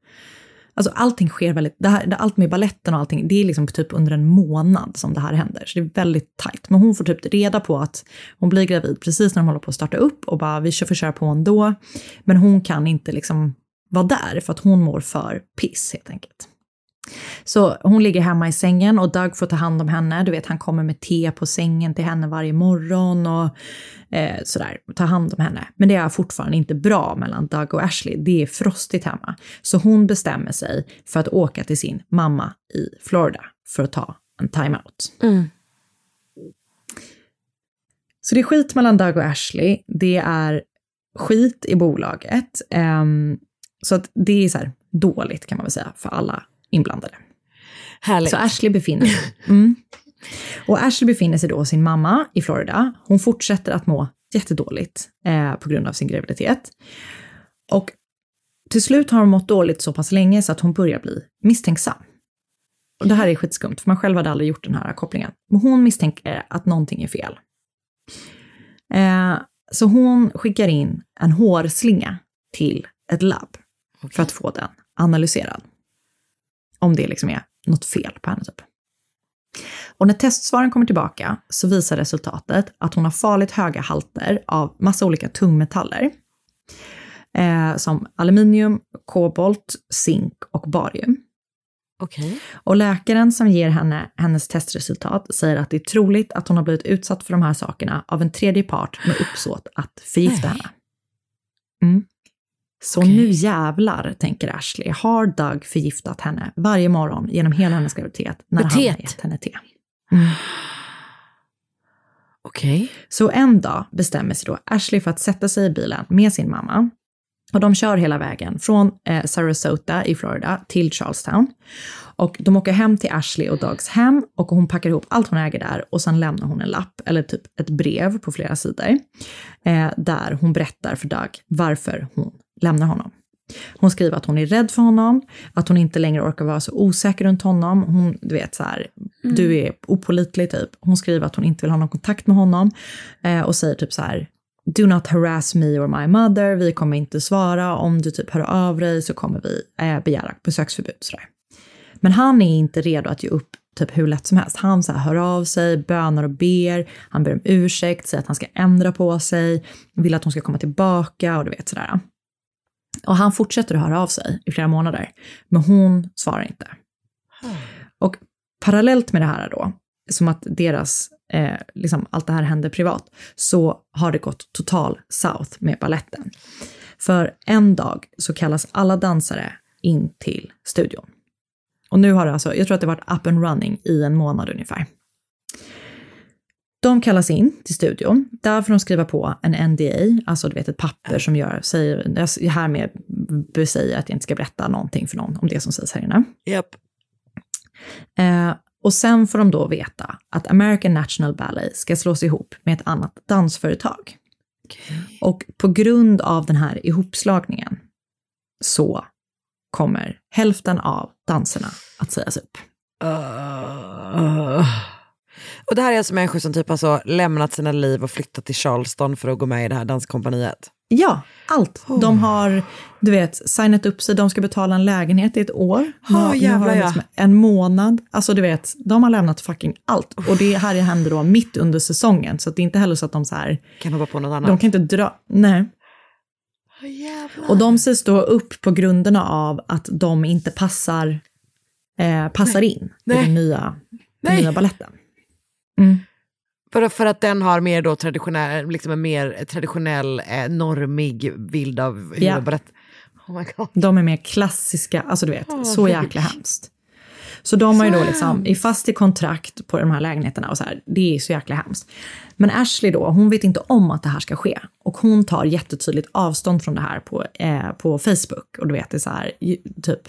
alltså allting sker väldigt, det här, allt med balletten och allting, det är liksom typ under en månad som det här händer. Så det är väldigt tajt. Men hon får typ reda på att hon blir gravid precis när de håller på att starta upp och bara vi kör får köra på ändå. Men hon kan inte liksom vara där för att hon mår för piss helt enkelt. Så hon ligger hemma i sängen och Doug får ta hand om henne. Du vet, han kommer med te på sängen till henne varje morgon och eh, sådär, ta hand om henne. Men det är fortfarande inte bra mellan Doug och Ashley. Det är frostigt hemma. Så hon bestämmer sig för att åka till sin mamma i Florida för att ta en timeout. Så det är skit mellan Doug och Ashley. Det är skit i bolaget. Ehm, så att det är så här dåligt kan man väl säga för alla inblandade. Härligt. Så Ashley befinner sig. Mm. Och Ashley befinner sig då hos sin mamma i Florida. Hon fortsätter att må jättedåligt eh, på grund av sin graviditet. Och till slut har hon mått dåligt så pass länge så att hon börjar bli misstänksam. Och det här är skitskumt, för man själv hade aldrig gjort den här kopplingen. Men hon misstänker att någonting är fel. Eh, så hon skickar in en hårslinga till ett labb för att få den analyserad. Om det liksom är något fel på henne typ. Och när testsvaren kommer tillbaka så visar resultatet att hon har farligt höga halter av massa olika tungmetaller. Eh, som aluminium, kobolt, zink och barium. Okej. Och läkaren som ger henne hennes testresultat säger att det är troligt att hon har blivit utsatt för de här sakerna av en tredje part med uppsåt att förgifta Nej. henne. Mm. Så Okej. nu jävlar, tänker Ashley, har Doug förgiftat henne varje morgon genom hela hennes graviditet när Med han har gett henne te. Mm. Okej. Så en dag bestämmer sig då Ashley för att sätta sig i bilen med sin mamma. Och de kör hela vägen från eh, Sarasota i Florida till Charlestown. Och de åker hem till Ashley och Dougs hem och hon packar ihop allt hon äger där och sen lämnar hon en lapp, eller typ ett brev på flera sidor, eh, där hon berättar för Doug varför hon lämnar honom. Hon skriver att hon är rädd för honom, att hon inte längre orkar vara så osäker runt honom. Hon, du vet så här, du är opålitlig typ. Hon skriver att hon inte vill ha någon kontakt med honom eh, och säger typ så här, do not harass me or my mother, vi kommer inte svara, om du typ hör av dig så kommer vi eh, begära besöksförbud. Sådär. Men han är inte redo att ge upp typ hur lätt som helst. Han så här, hör av sig, bönar och ber, han ber om ursäkt, säger att han ska ändra på sig, vill att hon ska komma tillbaka och du vet sådär. Och han fortsätter att höra av sig i flera månader, men hon svarar inte. Och parallellt med det här då, som att deras, eh, liksom allt det här händer privat, så har det gått total south med balletten. För en dag så kallas alla dansare in till studion. Och nu har det alltså, jag tror att det varit up and running i en månad ungefär. De kallas in till studion. Där får de skriva på en NDA, alltså du vet ett papper som gör, säger, jag härmed säger att jag inte ska berätta någonting för någon om det som sägs här inne. Japp. Eh, och sen får de då veta att American National Ballet ska slås ihop med ett annat dansföretag. Och på grund av den här ihopslagningen så kommer hälften av danserna att sägas upp. Uh. Och det här är alltså människor som typ alltså lämnat sina liv och flyttat till Charleston för att gå med i det här danskompaniet. Ja, allt. De har, du vet, signat upp sig, de ska betala en lägenhet i ett år. Oh, Nu- nu jävlar, har de ja. liksom En månad. Alltså du vet, de har lämnat fucking allt. Och det här händer då mitt under säsongen, så det är inte heller så att de så här, Kan hoppa på något annat. de kan inte dra, nej. Oh. Och de sägs då upp på grunderna av att de inte passar, eh, passar in i Nej. den nya, den Nej. nya balletten. För, för att den har mer då traditionell, liksom en mer traditionell, eh, normig bild av hur en balett... Oh my god. De är mer klassiska, alltså du vet, Åh, så jäkla hemskt. Så de har ju då liksom, är fast i kontrakt på de här lägenheterna och så här, det är så jäkla hemskt. Men Ashley då, hon vet inte om att det här ska ske. Och hon tar jättetydligt avstånd från det här på, eh, på Facebook. Och du vet, det är så här, typ,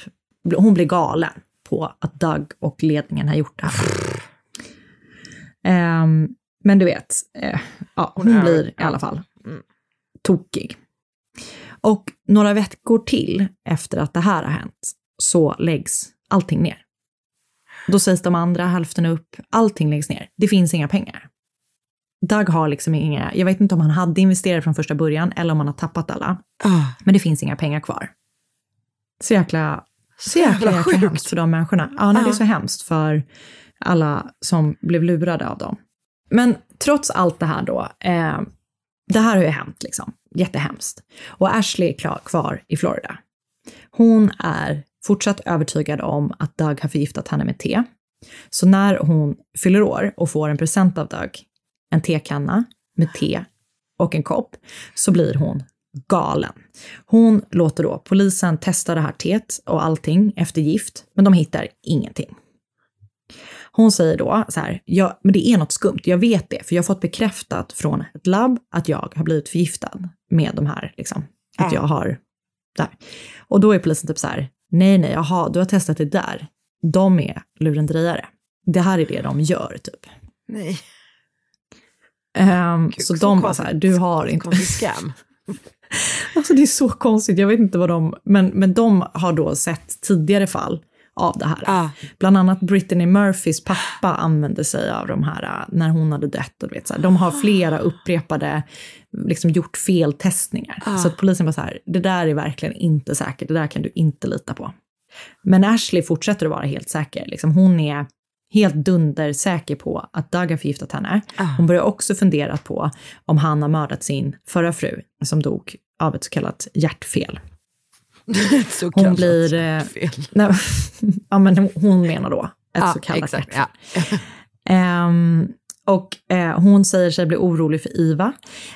hon blir galen på att Doug och ledningen har gjort det här. Ehm, men du vet, eh, ja, hon, Hon blir i alla fall Mm. tokig. Och några veckor till efter att det här har hänt så läggs allting ner. Då sägs de andra hälften upp, allting läggs ner. Det finns inga pengar. Doug har liksom inga, jag vet inte om han hade investerat från första början eller om han har tappat alla. Ah. Men det finns inga pengar kvar. Så jäkla, så jäkla, jäkla hemskt för de människorna. Ja, nej, det är Ja. så hemskt för alla som blev lurade av dem. Men trots allt det här då, eh, det här har ju hänt liksom, jättehemskt. Och Ashley är klar, kvar i Florida. Hon är fortsatt övertygad om att Doug har förgiftat henne med te. Så när hon fyller år och får en present av Doug, en tekanna med te och en kopp, så blir hon galen. Hon låter då polisen testa det här teet och allting efter gift, men de hittar ingenting. Hon säger då så här, ja, men det är något skumt, jag vet det, för jag har fått bekräftat från ett labb att jag har blivit förgiftad med de här, liksom, att Ja. jag har där. Och då är polisen typ så här, nej, nej, jaha, du har testat det där. De är lurendrejare. Det här är det de gör, typ. Nej. Ehm, Gud, så de bara så här, du har inte... Konstig scam. Alltså det är så konstigt, jag vet inte vad de, men, men de har då sett tidigare fall av det här. Ah. Bland annat Brittany Murphys pappa använde sig av de här äh, när hon hade dött. Och vet, så här. De har flera upprepade, liksom gjort feltestningar. Ah. Så att polisen var så här, det där är verkligen inte säkert, det där kan du inte lita på. Men Ashley fortsätter att vara helt säker. Liksom, hon är helt dundersäker på att Doug har förgiftat henne. Ah. Hon börjar också fundera på om han har mördat sin förra fru som dog av ett så kallat hjärtfel. Så Hon blir... eh, fel. Nej, ja, men hon- menar då ett Ja, så kallat exakt, hjärtfel. ja. Ehm, och eh, hon säger sig bli orolig för Iva,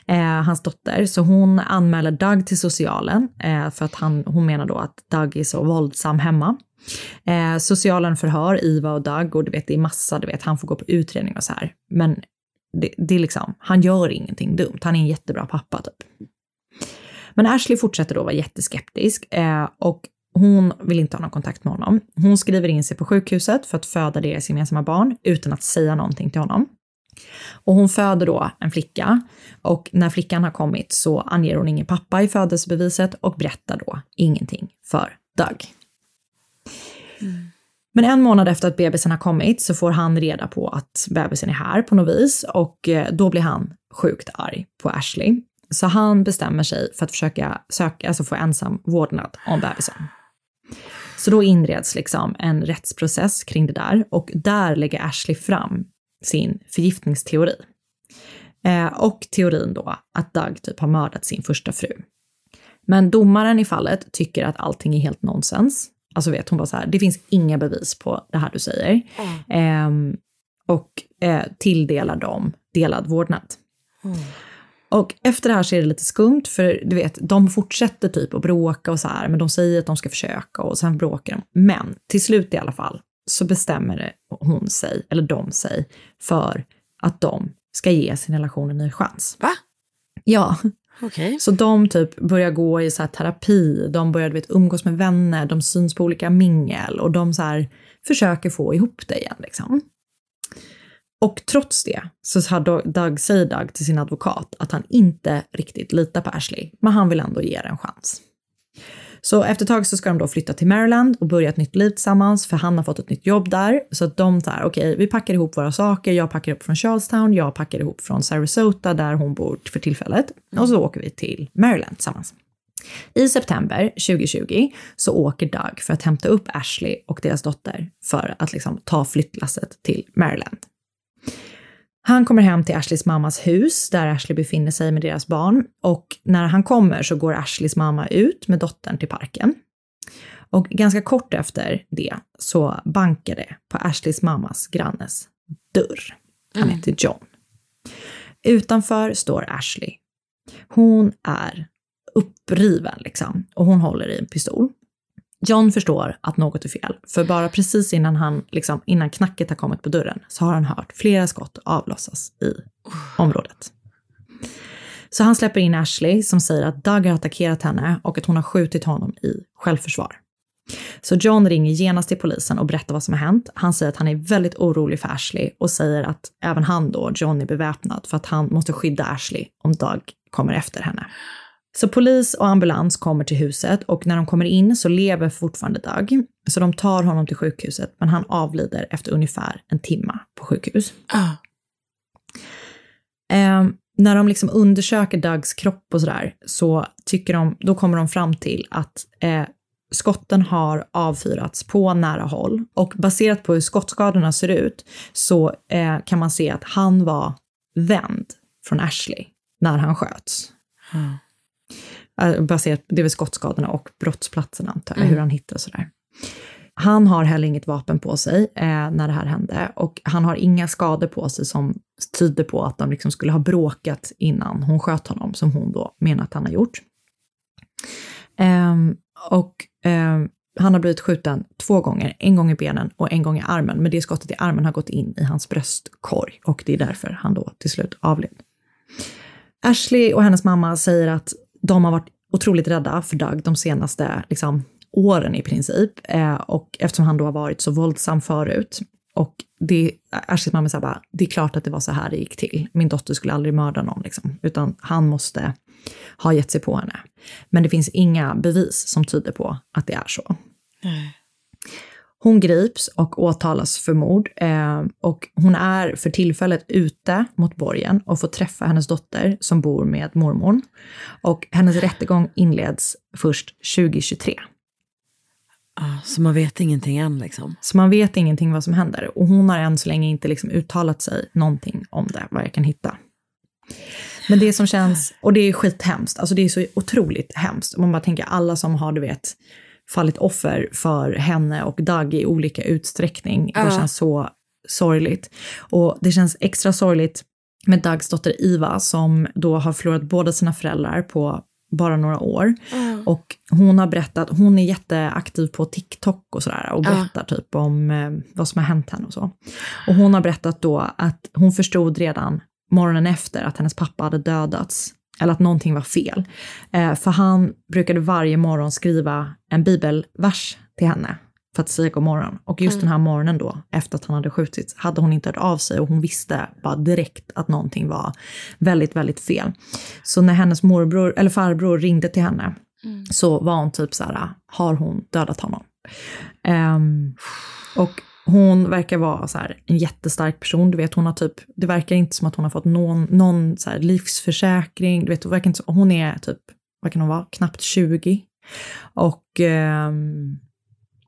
eh, hans dotter, så hon anmäler Doug till socialen eh, för att han, hon menar då att Doug är så våldsam hemma. Eh, socialen förhör Iva och Doug och du vet, det är massa, du vet, han får gå på utredning och så här. Men det, det är liksom, han gör ingenting dumt, han är en jättebra pappa typ. Men Ashley fortsätter då vara jätteskeptisk eh, och hon vill inte ha någon kontakt med honom. Hon skriver in sig på sjukhuset för att föda deras gemensamma barn utan att säga någonting till honom. Och hon föder då en flicka och när flickan har kommit så anger hon ingen pappa i födelsebeviset och berättar då ingenting för Doug. Men en månad efter att bebisen har kommit så får han reda på att bebisen är här på något vis och eh, då blir han sjukt arg på Ashley. Så han bestämmer sig för att försöka söka, alltså få ensam vårdnad om bebisen. Så då inreds liksom en rättsprocess kring det där och där lägger Ashley fram sin förgiftningsteori. Eh, och teorin då att Doug typ har mördat sin första fru. Men domaren i fallet tycker att allting är helt nonsens. Alltså vet hon bara så här, det finns inga bevis på det här du säger. Ehm, och eh, tilldelar dem delad vårdnad. Och efter det här så är det lite skumt, för du vet, de fortsätter typ att bråka och så här, men de säger att de ska försöka och sen bråkar de. Men till slut i alla fall så bestämmer hon sig, eller de sig, för att de ska ge sin relation en ny chans. Va? Ja. Okej. Så de typ börjar gå i så terapi, de börjar du vet, umgås med vänner, de syns på olika mingel och de så här försöker få ihop det igen. Liksom. Och trots det så har Doug- säger Doug till sin advokat att han inte riktigt litar på Ashley, men han vill ändå ge det en chans. Så efter ett tag så ska de då flytta till Maryland och börja ett nytt liv tillsammans, för han har fått ett nytt jobb där. Så att de tar, okej, vi packar ihop våra saker, jag packar ihop från Charlestown, jag packar ihop från Sarasota där hon bor för tillfället. Och så åker vi till Maryland tillsammans. I september 2020 så åker Doug för att hämta upp Ashley och deras dotter för att liksom ta flyttlasset till Maryland. Han kommer hem till Ashleys mammas hus där Ashley befinner sig med deras barn och när han kommer så går Ashleys mamma ut med dottern till parken. Och ganska kort efter det så bankar det på Ashleys mammas grannes dörr. Han heter John. Utanför står Ashley. Hon är uppriven liksom och hon håller i en pistol. John förstår att något är fel, för bara precis innan, han, liksom, innan knacket har kommit på dörren så har han hört flera skott avlossas i området. Så han släpper in Ashley som säger att Doug har attackerat henne och att hon har skjutit honom i självförsvar. Så John ringer genast till polisen och berättar vad som har hänt. Han säger att han är väldigt orolig för Ashley och säger att även han då, John, är beväpnad för att han måste skydda Ashley om Doug kommer efter henne. Så polis och ambulans kommer till huset och när de kommer in så lever fortfarande Doug. Så de tar honom till sjukhuset men han avlider efter ungefär en timme på sjukhus. Eh, när de liksom undersöker Dougs kropp och sådär så tycker de, då kommer de fram till att eh, skotten har avfyrats på nära håll och baserat på hur skottskadorna ser ut så eh, kan man se att han var vänd från Ashley när han sköts. Eh, Baserat, det är väl skottskadorna och brottsplatsen antar jag, hur han hittade och sådär. Han har heller inget vapen på sig eh, när det här hände och han har inga skador på sig som tyder på att de liksom skulle ha bråkat innan hon sköt honom, som hon då menar att han har gjort. Ehm, och ehm, han har blivit skjuten två gånger, en gång i benen och en gång i armen, men det skottet i armen har gått in i hans bröstkorg och det är därför han då till slut avled. Ashley och hennes mamma säger att de har varit otroligt rädda för Doug de senaste liksom, åren i princip. Eh, och eftersom han då har varit så våldsam förut. Och det, Ashleys mamma säger bara, det är klart att det var så här det gick till. Min dotter skulle aldrig mörda någon, liksom, utan han måste ha gett sig på henne. Men det finns inga bevis som tyder på att det är så. Hon grips och åtalas för mord eh, och hon är för tillfället ute mot borgen och får träffa hennes dotter som bor med mormor. Och hennes rättegång inleds först 2023. Ah, så man vet ingenting än liksom. Så man vet ingenting vad som händer och hon har än så länge inte liksom uttalat sig någonting om det, vad jag kan hitta. Men det som känns, och det är skithemskt, alltså det är så otroligt hemskt. Man bara tänker alla som har, du vet, fallit offer för henne och Doug i olika utsträckning. Det Ja. känns så sorgligt. Och det känns extra sorgligt med Dougs dotter Iva som då har förlorat båda sina föräldrar på bara några år. Och hon har berättat, hon är jätteaktiv på TikTok och sådär och berättar typ om eh, vad som har hänt henne och så. Och hon har berättat då att hon förstod redan morgonen efter att hennes pappa hade dödats, eller att någonting var fel. Eh, för han brukade varje morgon skriva en bibelvers till henne för att säga god morgon. Och just den här morgonen då, efter att han hade skjutits, hade hon inte hört av sig och hon visste bara direkt att någonting var väldigt, väldigt fel. Så när hennes morbror, eller farbror ringde till henne så var hon typ så här, har hon dödat honom? Ehm, och hon verkar vara så här, en jättestark person. Du vet, hon har typ, det verkar inte som att hon har fått någon, någon så här livsförsäkring. Du vet, verkar inte hon är typ, vad kan hon vara, knappt 20. Och ehm,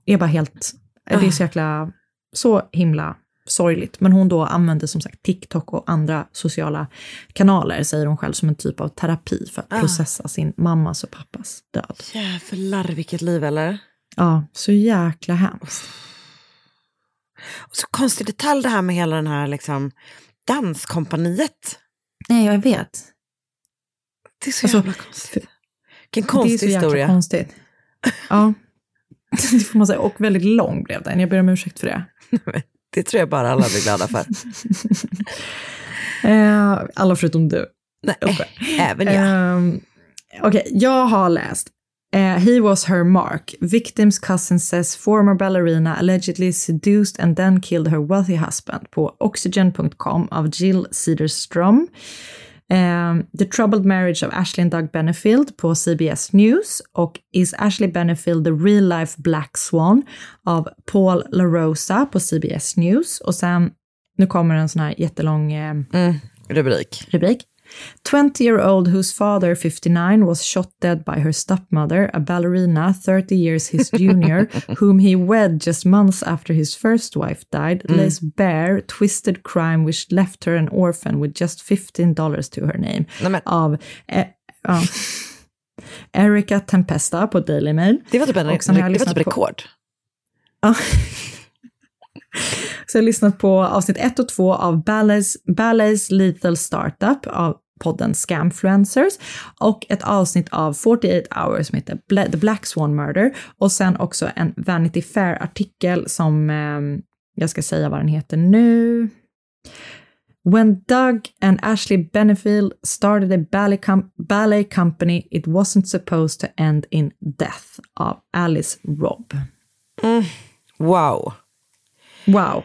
är bara helt, det är så jäkla, så himla sorgligt. Men hon då använder som sagt TikTok och andra sociala kanaler, säger hon själv, som en typ av terapi för att Ah. processa sin mammas och pappas död. Jävlar vilket liv eller? Ja, så jäkla hemskt. Och så konstig detalj det här med hela den här liksom danskompaniet. Nej, jag vet. Det är så Alltså, jävla konstigt. Vilken det är konstig så jäkla historia. konstigt. Ja, det får man säga. Och väldigt lång blev den. Jag ber om ursäkt för det. Det tror jag bara alla blir glada för. Eh, alla förutom du. Nej, även jag. Ehm, Okej, jag har läst. Eh, he was her mark. Victim's cousin says former ballerina allegedly seduced and then killed her wealthy husband på oxygen.com av Jill Cederstrom. Ehm, The Troubled Marriage of Ashley and Doug Benefield på CBS News och Is Ashley Benefield the real life black swan av Paul LaRosa på CBS News. Och sen, nu kommer en sån här jättelång eh, Mm, rubrik. rubrik. 20-year-old whose father, 59, was shot dead by her stepmother, a ballerina 30 years his junior, whom he wed just months after his first wife died, lays bare twisted crime which left her an orphan with just $15 to her name. Nej, Av eh, ja. Erica Tempesta på Daily Mail. det var typ, en, Och sen har det var typ på- rekord. Ja. Så jag har lyssnat på avsnitt 1 och 2 av Ballets, Ballets Lethal Startup av podden Scamfluencers och ett avsnitt av 48 hours som heter Bla- The Black Swan Murder och sen också en Vanity Fair-artikel som eh, jag ska säga vad den heter nu. When Doug and Ashley Benefield started a ballet, com- ballet company it wasn't supposed to end in death av Alice Robb. Wow. Wow.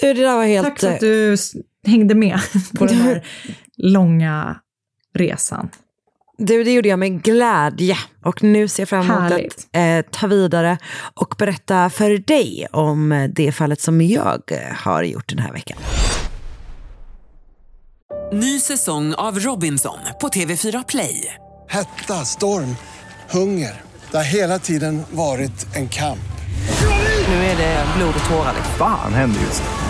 Du, det där var helt... Tack för att du hängde med på den här långa resan. Du, det gjorde jag med glädje. Och nu ser jag fram emot Härligt. att eh, ta vidare och berätta för dig om eh, det fallet som jag eh, har gjort den här veckan. Ny säsong av Robinson på TV4 Play. Hetta, storm, hunger. Det har hela tiden varit en kamp. Nu är det blod och tårar. Fan händer just nu.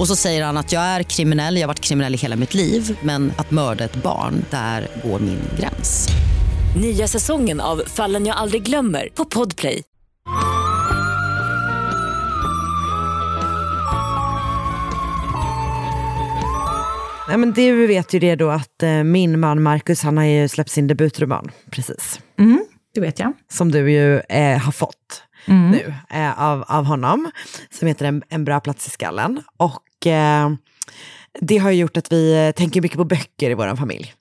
Och så säger han att jag är kriminell, jag har varit kriminell i hela mitt liv men att mörda ett barn, där går min gräns. Nya säsongen av Fallen jag aldrig glömmer på Podplay. Nej, men du vet ju det då att eh, min man Marcus han har ju släppt sin debutroman precis. Mm, det vet jag. Som du ju eh, har fått Mm. nu eh, av, av honom. Som heter en, en bra plats i skallen. Och eh, det har gjort att vi eh, tänker mycket på böcker i vår familj.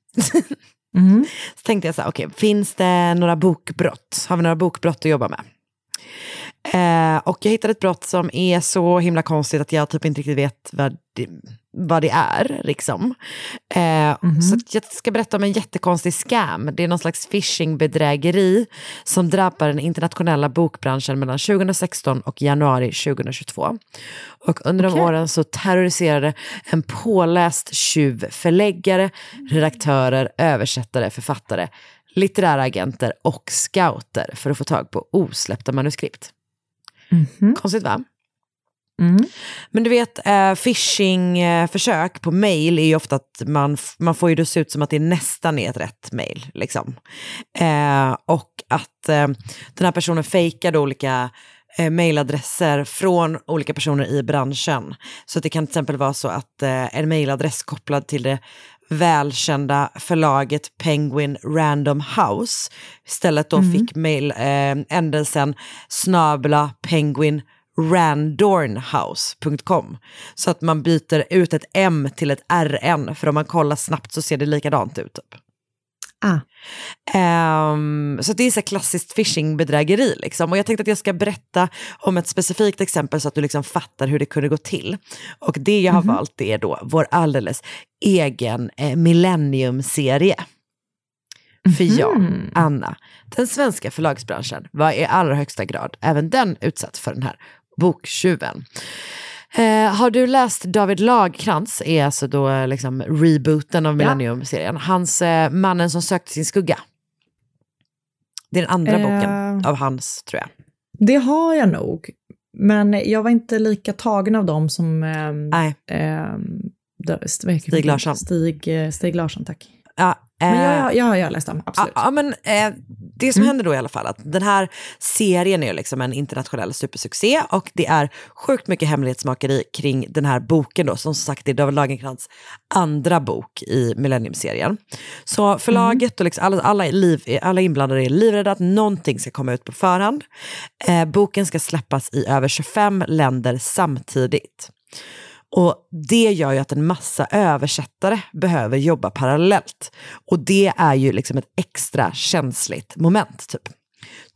Mm. Så tänkte jag så här, okej, finns det några bokbrott? Har vi några bokbrott att jobba med? Eh, och jag hittade ett brott som är så himla konstigt att jag typ inte riktigt vet vad det, vad det är. Liksom. Eh, Så att jag ska berätta om en jättekonstig scam. Det är någon slags phishing-bedrägeri som drabbar den internationella bokbranschen mellan 2016 och januari 2022. Och under de Okej. åren så terroriserade en påläst tjuv förläggare, redaktörer, översättare, författare, litterära agenter och scouter för att få tag på osläppta manuskript. Mhm. Konstigt va? Mm. Men du vet, eh, phishing-försök på mail är ju ofta att man, man får ju det se ut som att det nästan är ett rätt mail. Liksom. Eh, och att eh, den här personen fejkar då olika eh, mailadresser från olika personer i branschen. Så att det kan till exempel vara så att eh, en mailadress kopplad till det välkända förlaget Penguin Random House istället då Mm. fick mail eh, snabla penguin randornhouse.com. Så att man byter ut ett M till ett RN, för om man kollar snabbt så ser det likadant ut. Typ. Ah. Ehm, så det är så klassiskt phishing-bedrägeri. Liksom. Och jag tänkte att jag ska berätta om ett specifikt exempel så att du liksom fattar hur det kunde gå till. Och det jag har Mhm. valt är då vår alldeles egen eh, Millennium-serie. För Mhm. Anna, den svenska förlagsbranschen var i allra högsta grad även den utsatt för den här boktjuven. Eh, har du läst David Lagkrans, är alltså då eh, liksom rebooten av Millennium-serien. Hans eh, Mannen som sökte sin skugga. Det är den andra Eh. boken av hans, tror jag. Det har jag nog. Men jag var inte lika tagen av dem som... ehm, Nej. Stig? Larsson. Stig, eh, Stig Larsson, tack. Ja, Men eh, jag, jag, jag, jag har läst dem, absolut. Ja, men eh, det som händer då i alla fall, att den här serien är liksom en internationell supersuccé och det är sjukt mycket hemlighetsmakeri kring den här boken då, som sagt är David Lagercrantz andra bok i Millennium-serien. Så förlaget och liksom alla, alla, liv, alla inblandade är livrädda att någonting ska komma ut på förhand. Eh, boken ska släppas i över 25 länder samtidigt. Och det gör ju att en massa översättare behöver jobba parallellt. Och det är ju liksom ett extra känsligt moment. Typ.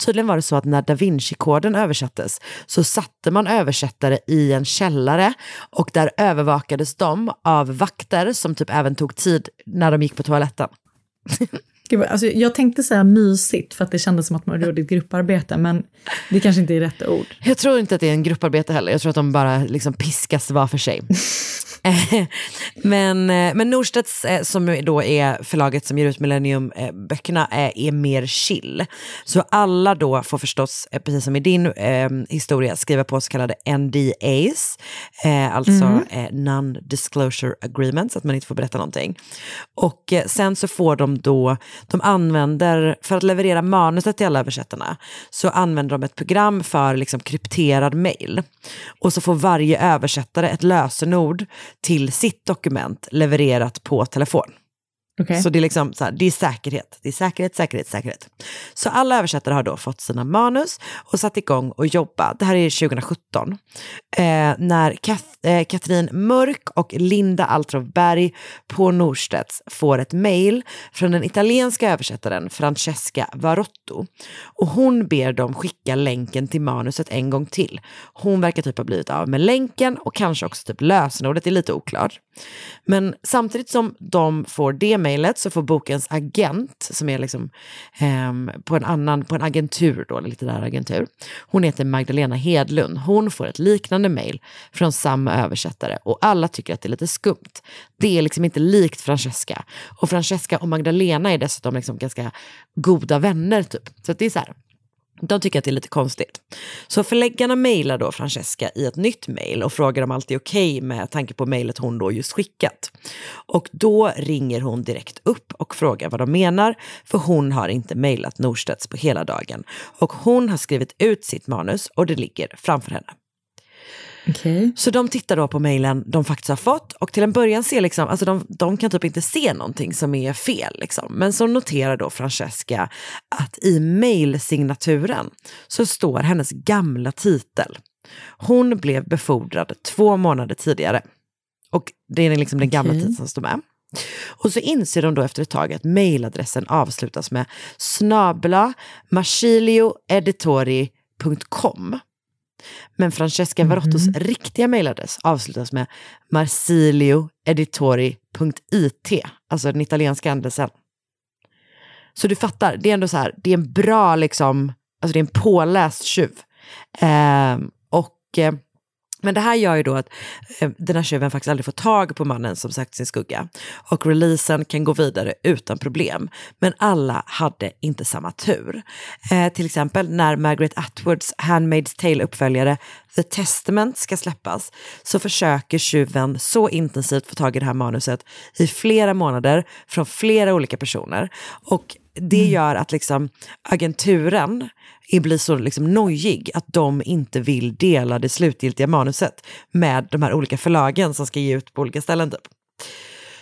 Tydligen var det så att när Da Vinci-koden översattes så satte man översättare i en källare och där övervakades de av vakter som typ även tog tid när de gick på toaletten. Vad- alltså, jag tänkte säga mysigt för att det kändes som att man gjorde ett grupparbete, men det kanske inte är rätt ord. Jag tror inte att det är en grupparbete heller. Jag tror att de bara liksom piskas var för sig. Eh, men, eh, men Norstedts, eh, som då är förlaget som ger ut Millennium-böckerna, är, är mer chill. Så alla då får förstås, eh, precis som i din eh, historia, skriva på så kallade NDAs, eh, alltså Mm. eh, non-disclosure agreements, att man inte får berätta någonting. Och eh, sen så får de då, de använder, för att leverera manuset till alla översättarna, så använder de ett program för liksom krypterad mail. Och så får varje översättare ett lösenord till sitt dokument levererat på telefon. Okay. Så det är liksom så här, det är säkerhet. Det är säkerhet, säkerhet, säkerhet. Så alla översättare har då fått sina manus och satt igång och jobba. Det här är 2017. Eh, när Kat eh, Katrin Mörk och Linda Altrov Berg på Norstedts får ett mejl från den italienska översättaren Francesca Varotto. Och hon ber dem skicka länken till manuset en gång till. Hon verkar typ ha blivit av med länken och kanske också typ lösenordet är lite oklart. Men samtidigt som de får det mejlet så får bokens agent, som är liksom eh, på en annan, på en agentur då, en litterär agentur. Hon heter Magdalena Hedlund. Hon får ett liknande mejl från samma översättare och alla tycker att det är lite skumt. Det är liksom inte likt Francesca. Och Francesca och Magdalena är dessutom liksom ganska goda vänner typ. Så att det är så här, de tycker att det är lite konstigt. Så förläggarna mejlar då Francesca i ett nytt mejl och frågar om allt är okej med tanke på mejlet hon då just skickat. Och då ringer hon direkt upp och frågar vad de menar, för hon har inte mejlat Norstedts på hela dagen. Och hon har skrivit ut sitt manus och det ligger framför henne. Så de tittar då på mejlen de faktiskt har fått och till en början ser liksom, alltså de, de kan typ inte se någonting som är fel. Liksom. Men så noterar då Francesca att i mejlsignaturen så står hennes gamla titel. Hon blev befordrad två månader tidigare. Och det är liksom den gamla Okej. titeln som står med. Och så inser de då efter ett tag att mejladressen avslutas med snabla marsilioeditori.com. Men Francesca Varottos riktiga mejladress avslutas med marsilioeditori.it, alltså den italienska ändelsen. Så du fattar, det är ändå så här, det är en bra liksom, alltså det är en påläst tjuv. Ehm, och, eh, men det här gör ju då att eh, den här tjuven faktiskt aldrig får tag på mannen som sagt sin skugga. Och releasen kan gå vidare utan problem. Men alla hade inte samma tur. Eh, till exempel när Margaret Atwoods Handmaid's Tale-uppföljare The Testament ska släppas så försöker tjuven så intensivt få tag i det här manuset i flera månader från flera olika personer. Och det gör att liksom agenturen blir så liksom nojig att de inte vill dela det slutgiltiga manuset med de här olika förlagen som ska ge ut på olika ställen. Typ.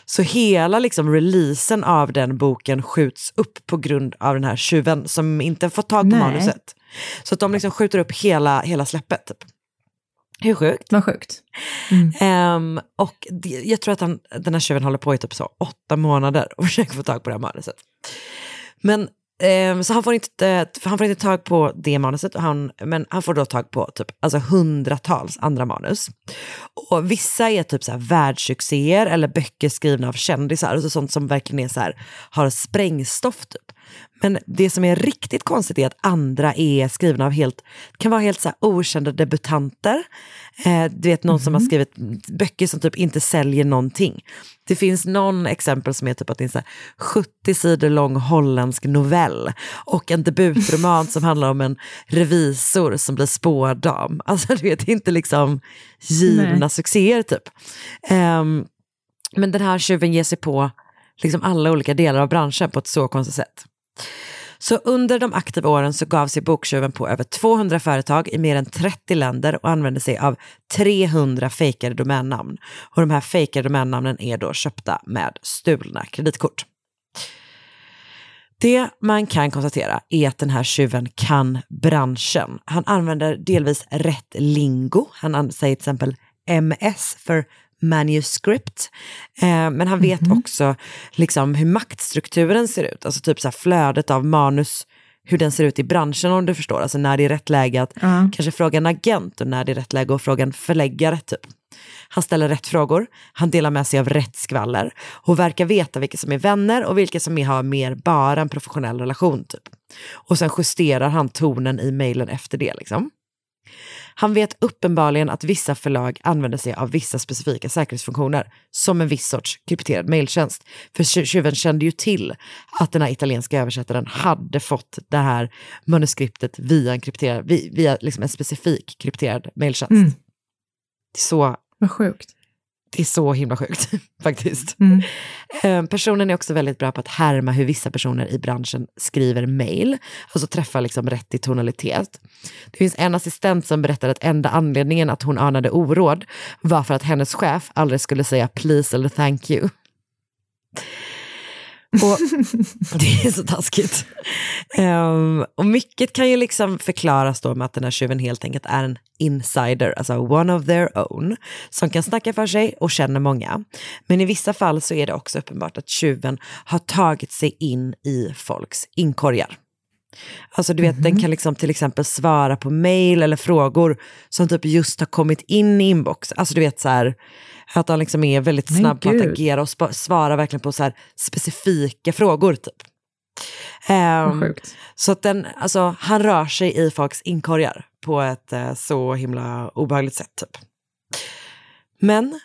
Så hela liksom releasen av den boken skjuts upp på grund av den här tjuven som inte fått tag på Nej. manuset. Så att de liksom skjuter upp hela, hela släppet. Typ. Hur sjukt? Vad sjukt. Ehm, och det, jag tror att han, den här tjuven håller på i typ så åtta månader och försöker få tag på det här manuset. Men ehm, så han får, inte, eh, han får inte tag på det manuset, han, men han får då tag på typ, alltså hundratals andra manus. Och vissa är typ så här världssuccéer eller böcker skrivna av kändisar, alltså sånt som verkligen är så här, har sprängstoff typ. Men det som är riktigt konstigt är att andra är skrivna av helt, kan vara helt så här okända debutanter. Eh, du vet någon som har skrivit böcker som typ inte säljer någonting. Det finns någon exempel som är typ att det är en så här 70 sidor lång holländsk novell och en debutroman som handlar om en revisor som blir spårdam. Alltså du vet, inte liksom givna Nej. succéer typ. Ehm, men den här tjuven ger sig på liksom alla olika delar av branschen på ett så konstigt sätt. Så under de aktiva åren så gav sig boktjuven på över 200 företag i mer än 30 länder och använde sig av 300 fejkade domännamn. Och de här fejkade domännamnen är då köpta med stulna kreditkort. Det man kan konstatera är att den här tjuven kan branschen. Han använder delvis rätt lingo. Han säger till exempel MS för manuscript. Eh, men han vet också liksom hur maktstrukturen ser ut, alltså typ så flödet av manus, hur den ser ut i branschen om du förstår. Alltså när det är rätt läge att Ja. kanske fråga en agent och när det är rätt läge att fråga en förläggare typ. Han ställer rätt frågor, han delar med sig av rätt skvaller och verkar veta vilka som är vänner och vilka som är- har mer bara en professionell relation typ. Och sen justerar han tonen i mejlen efter det liksom. Han vet uppenbarligen att vissa förlag använder sig av vissa specifika säkerhetsfunktioner, som en viss sorts krypterad mejltjänst. För tju- tjuven kände ju till att den här italienska översättaren hade fått det här manuskriptet via en, krypterad, vi- via liksom en specifik krypterad mejltjänst. Mm. Så, Vad sjukt. Det är så himla sjukt faktiskt. Mm. Eh, Personen är också väldigt bra på att härma hur vissa personer i branschen skriver mejl, alltså träffa liksom rätt i tonalitet. Det finns en assistent som berättar att enda anledningen att hon anade oråd var för att hennes chef aldrig skulle säga please eller thank you. Och det är så taskigt. Ehm, och mycket kan ju liksom förklaras då med att den här tjuven helt enkelt är en insider, alltså one of their own, som kan snacka för sig och känner många. Men i vissa fall så är det också uppenbart att tjuven har tagit sig in i folks inkorgar. Alltså du vet, den kan liksom till exempel svara på mail eller frågor som typ just har kommit in i inbox. Alltså du vet så här, att han liksom är väldigt Men snabb på att agera och svara verkligen på så här specifika frågor typ. Sjukt. så att den, alltså, han rör sig i folks inkorgar på ett eh, så himla obehagligt sätt. Typ. Men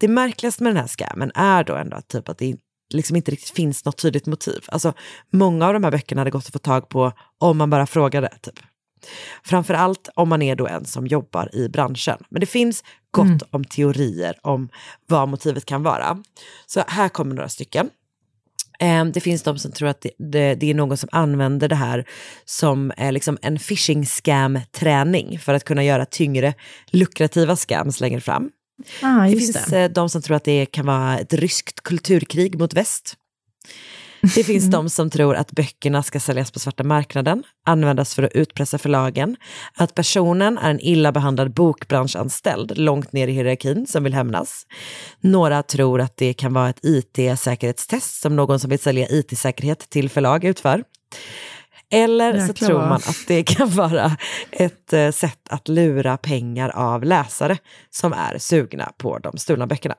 det märkligaste med den här scammen är då ändå att, typ, att det liksom inte riktigt finns något tydligt motiv. Alltså, många av de här böckerna hade gått att få tag på om man bara frågade. Typ. Framförallt om man är då en som jobbar i branschen. Men det finns gott om teorier om vad motivet kan vara. Så här kommer några stycken. Eh, Det finns de som tror att det, det, det är någon som använder det här som eh, liksom en phishing scam träning för att kunna göra tyngre lukrativa scams längre fram. Ah, det finns det. eh, de som tror att det kan vara ett ryskt kulturkrig mot väst. Det finns de som tror att böckerna ska säljas på svarta marknaden, användas för att utpressa förlagen, att personen är en illa behandlad bokbranschanställd långt ner i hierarkin som vill hämnas. Några tror att det kan vara ett IT-säkerhetstest som någon som vill sälja IT-säkerhet till förlag utför. Eller så Jäklar tror vad- man att det kan vara ett eh, sätt att lura pengar av läsare som är sugna på de stulna böckerna.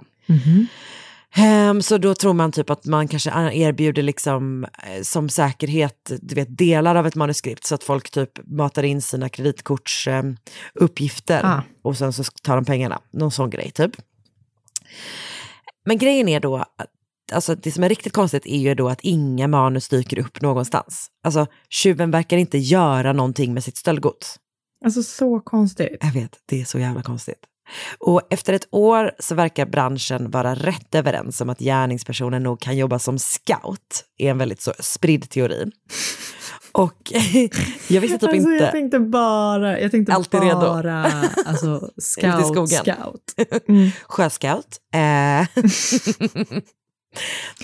Ehm, så då tror man typ att man kanske erbjuder liksom eh, som säkerhet du vet, delar av ett manuskript så att folk typ matar in sina kreditkortsuppgifter uppgifter Ah. och sen så tar de pengarna. Någon sån grej typ. Men grejen är då, att, alltså det som är riktigt konstigt är ju då att inga manus dyker upp någonstans. Alltså tjuven verkar inte göra någonting med sitt stöldgods. Alltså så konstigt. Jag vet, det är så jävla konstigt. Och efter ett år så verkar branschen vara rätt överens om att gärningspersonen nog kan jobba som scout, är en väldigt så spridd teori. Och jag visste typ alltså, inte... Jag tänkte bara, jag tänkte Alltid redo. bara alltså, i skogen. scout, scout. Mm. Sjöscout. Eh,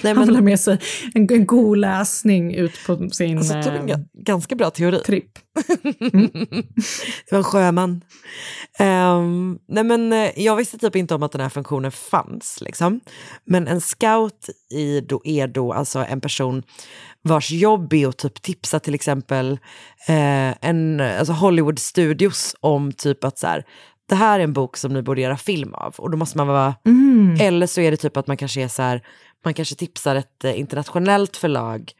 Nej, Han vill ha med sig en, en god läsning ut på sin Alltså, tog en eh, ga- ganska bra teori. tripp. Det var en sjöman. Ehm, nej men, eh, jag visste typ inte om att den här funktionen fanns. Liksom. Men en scout i då, är då alltså en person vars jobb är att typ tipsa till exempel eh, en, alltså Hollywood Studios om typ att så här, det här är en bok som ni borde göra film av. Och då måste man vara, Mm. eller så är det typ att man kanske är så här, man kanske tipsar ett eh, internationellt förlag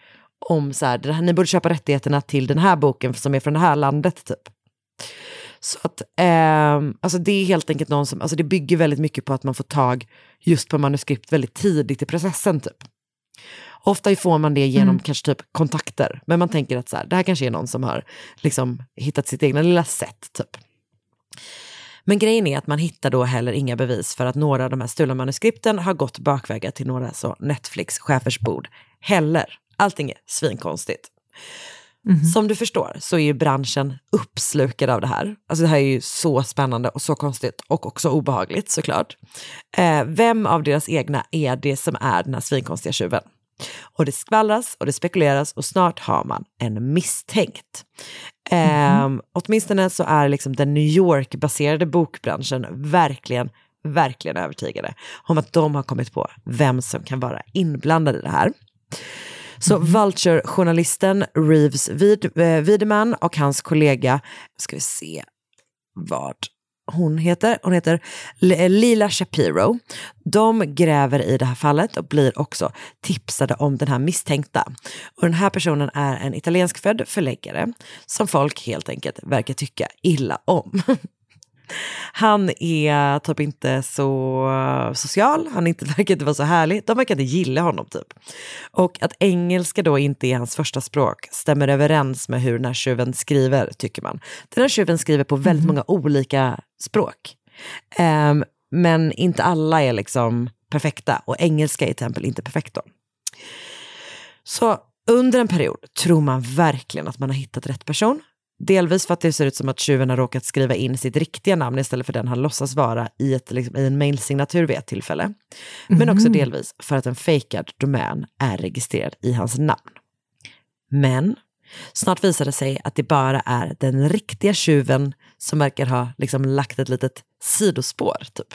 om så här, ni borde köpa rättigheterna till den här boken som är från det här landet typ. Så att, ehm, alltså det är helt enkelt någon som, alltså det bygger väldigt mycket på att man får tag just på manuskript väldigt tidigt i processen typ. Ofta får man det genom Mm. kanske typ kontakter, men man tänker att så här, det här kanske är någon som har liksom hittat sitt egna lilla sätt typ. Men grejen är att man hittar då heller inga bevis för att några av de här stulna manuskripten har gått bakvägar till några så Netflix-chefers bord heller. Allting är svinkonstigt. Som du förstår så är ju branschen uppslukad av det här. Alltså det här är ju så spännande och så konstigt och också obehagligt såklart. Eh, vem av deras egna är det som är den här svinkonstiga tjuven? Och det skvallras och det spekuleras och snart har man en misstänkt. Eh, åtminstone så är liksom den New York-baserade bokbranschen verkligen, verkligen övertygade om att de har kommit på vem som kan vara inblandad i det här. Så Vulture-journalisten Reeves eh, Wiedemann och hans kollega, ska vi se vad hon heter, hon heter eh, Lila Shapiro. De gräver i det här fallet och blir också tipsade om den här misstänkta. Och den här personen är en italiensk född förläggare som folk helt enkelt verkar tycka illa om. Han är typ inte så social, han inte, verkar inte vara så härlig. De verkar inte gilla honom typ. Och att engelska då inte är hans första språk stämmer överens med hur den här tjuven skriver, tycker man. Den här tjuven skriver på väldigt många olika språk. Ehm, men inte alla är liksom perfekta och engelska är till exempel inte perfekt då. Så under en period tror man verkligen att man har hittat rätt person. Delvis för att det ser ut som att tjuven har råkat skriva in sitt riktiga namn istället för den han låtsas vara i, ett, liksom, i en mailsignatur vid ett tillfälle. Men också delvis för att en fejkad domän är registrerad i hans namn. Men snart visar det sig att det bara är den riktiga tjuven som verkar ha liksom lagt ett litet sidospår. Typ.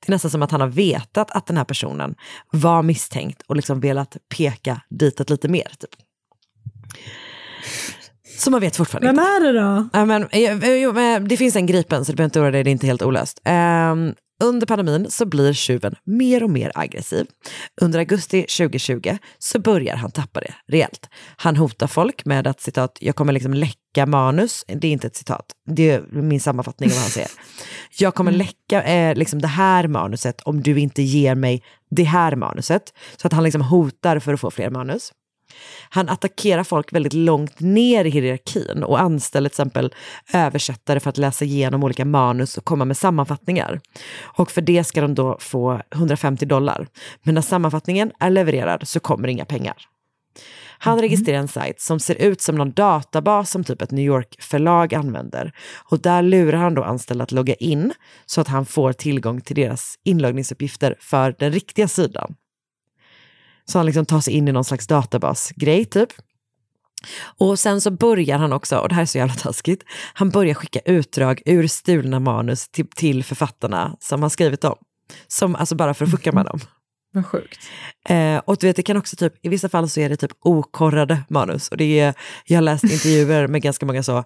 Det är nästan som att han har vetat att den här personen var misstänkt och liksom velat peka ditåt lite mer. Typ. Så man vet fortfarande Vem inte. är det då? Ja, men, eh, jo, men det finns en gripen så du behöver inte oroa dig, det är inte helt olöst. Ehm, under pandemin så blir tjuven mer och mer aggressiv. Under augusti 2020 så börjar han tappa det rejält. Han hotar folk med att citat, jag kommer liksom läcka manus. Det är inte ett citat, det är min sammanfattning av vad han säger. Jag kommer läcka eh, liksom det här manuset om du inte ger mig det här manuset. Så att han liksom hotar för att få fler manus. Han attackerar folk väldigt långt ner i hierarkin och anställer till exempel översättare för att läsa igenom olika manus och komma med sammanfattningar. Och för det ska de då få 150 dollar. Men när sammanfattningen är levererad så kommer inga pengar. Han registrerar en sajt som ser ut som någon databas som typ ett New York-förlag använder. Och där lurar han då anställda att logga in så att han får tillgång till deras inloggningsuppgifter för den riktiga sidan. Så han liksom tar sig in i någon slags databasgrej typ. Och sen så börjar han också, och det här är så jävla taskigt, han börjar skicka utdrag ur stulna manus till, till författarna som han skrivit dem. Som, alltså bara för att fucka med dem. Vad sjukt. Eh, och du vet, det kan också typ, i vissa fall så är det typ okorrade manus. Och det är, jag har läst intervjuer med ganska många så,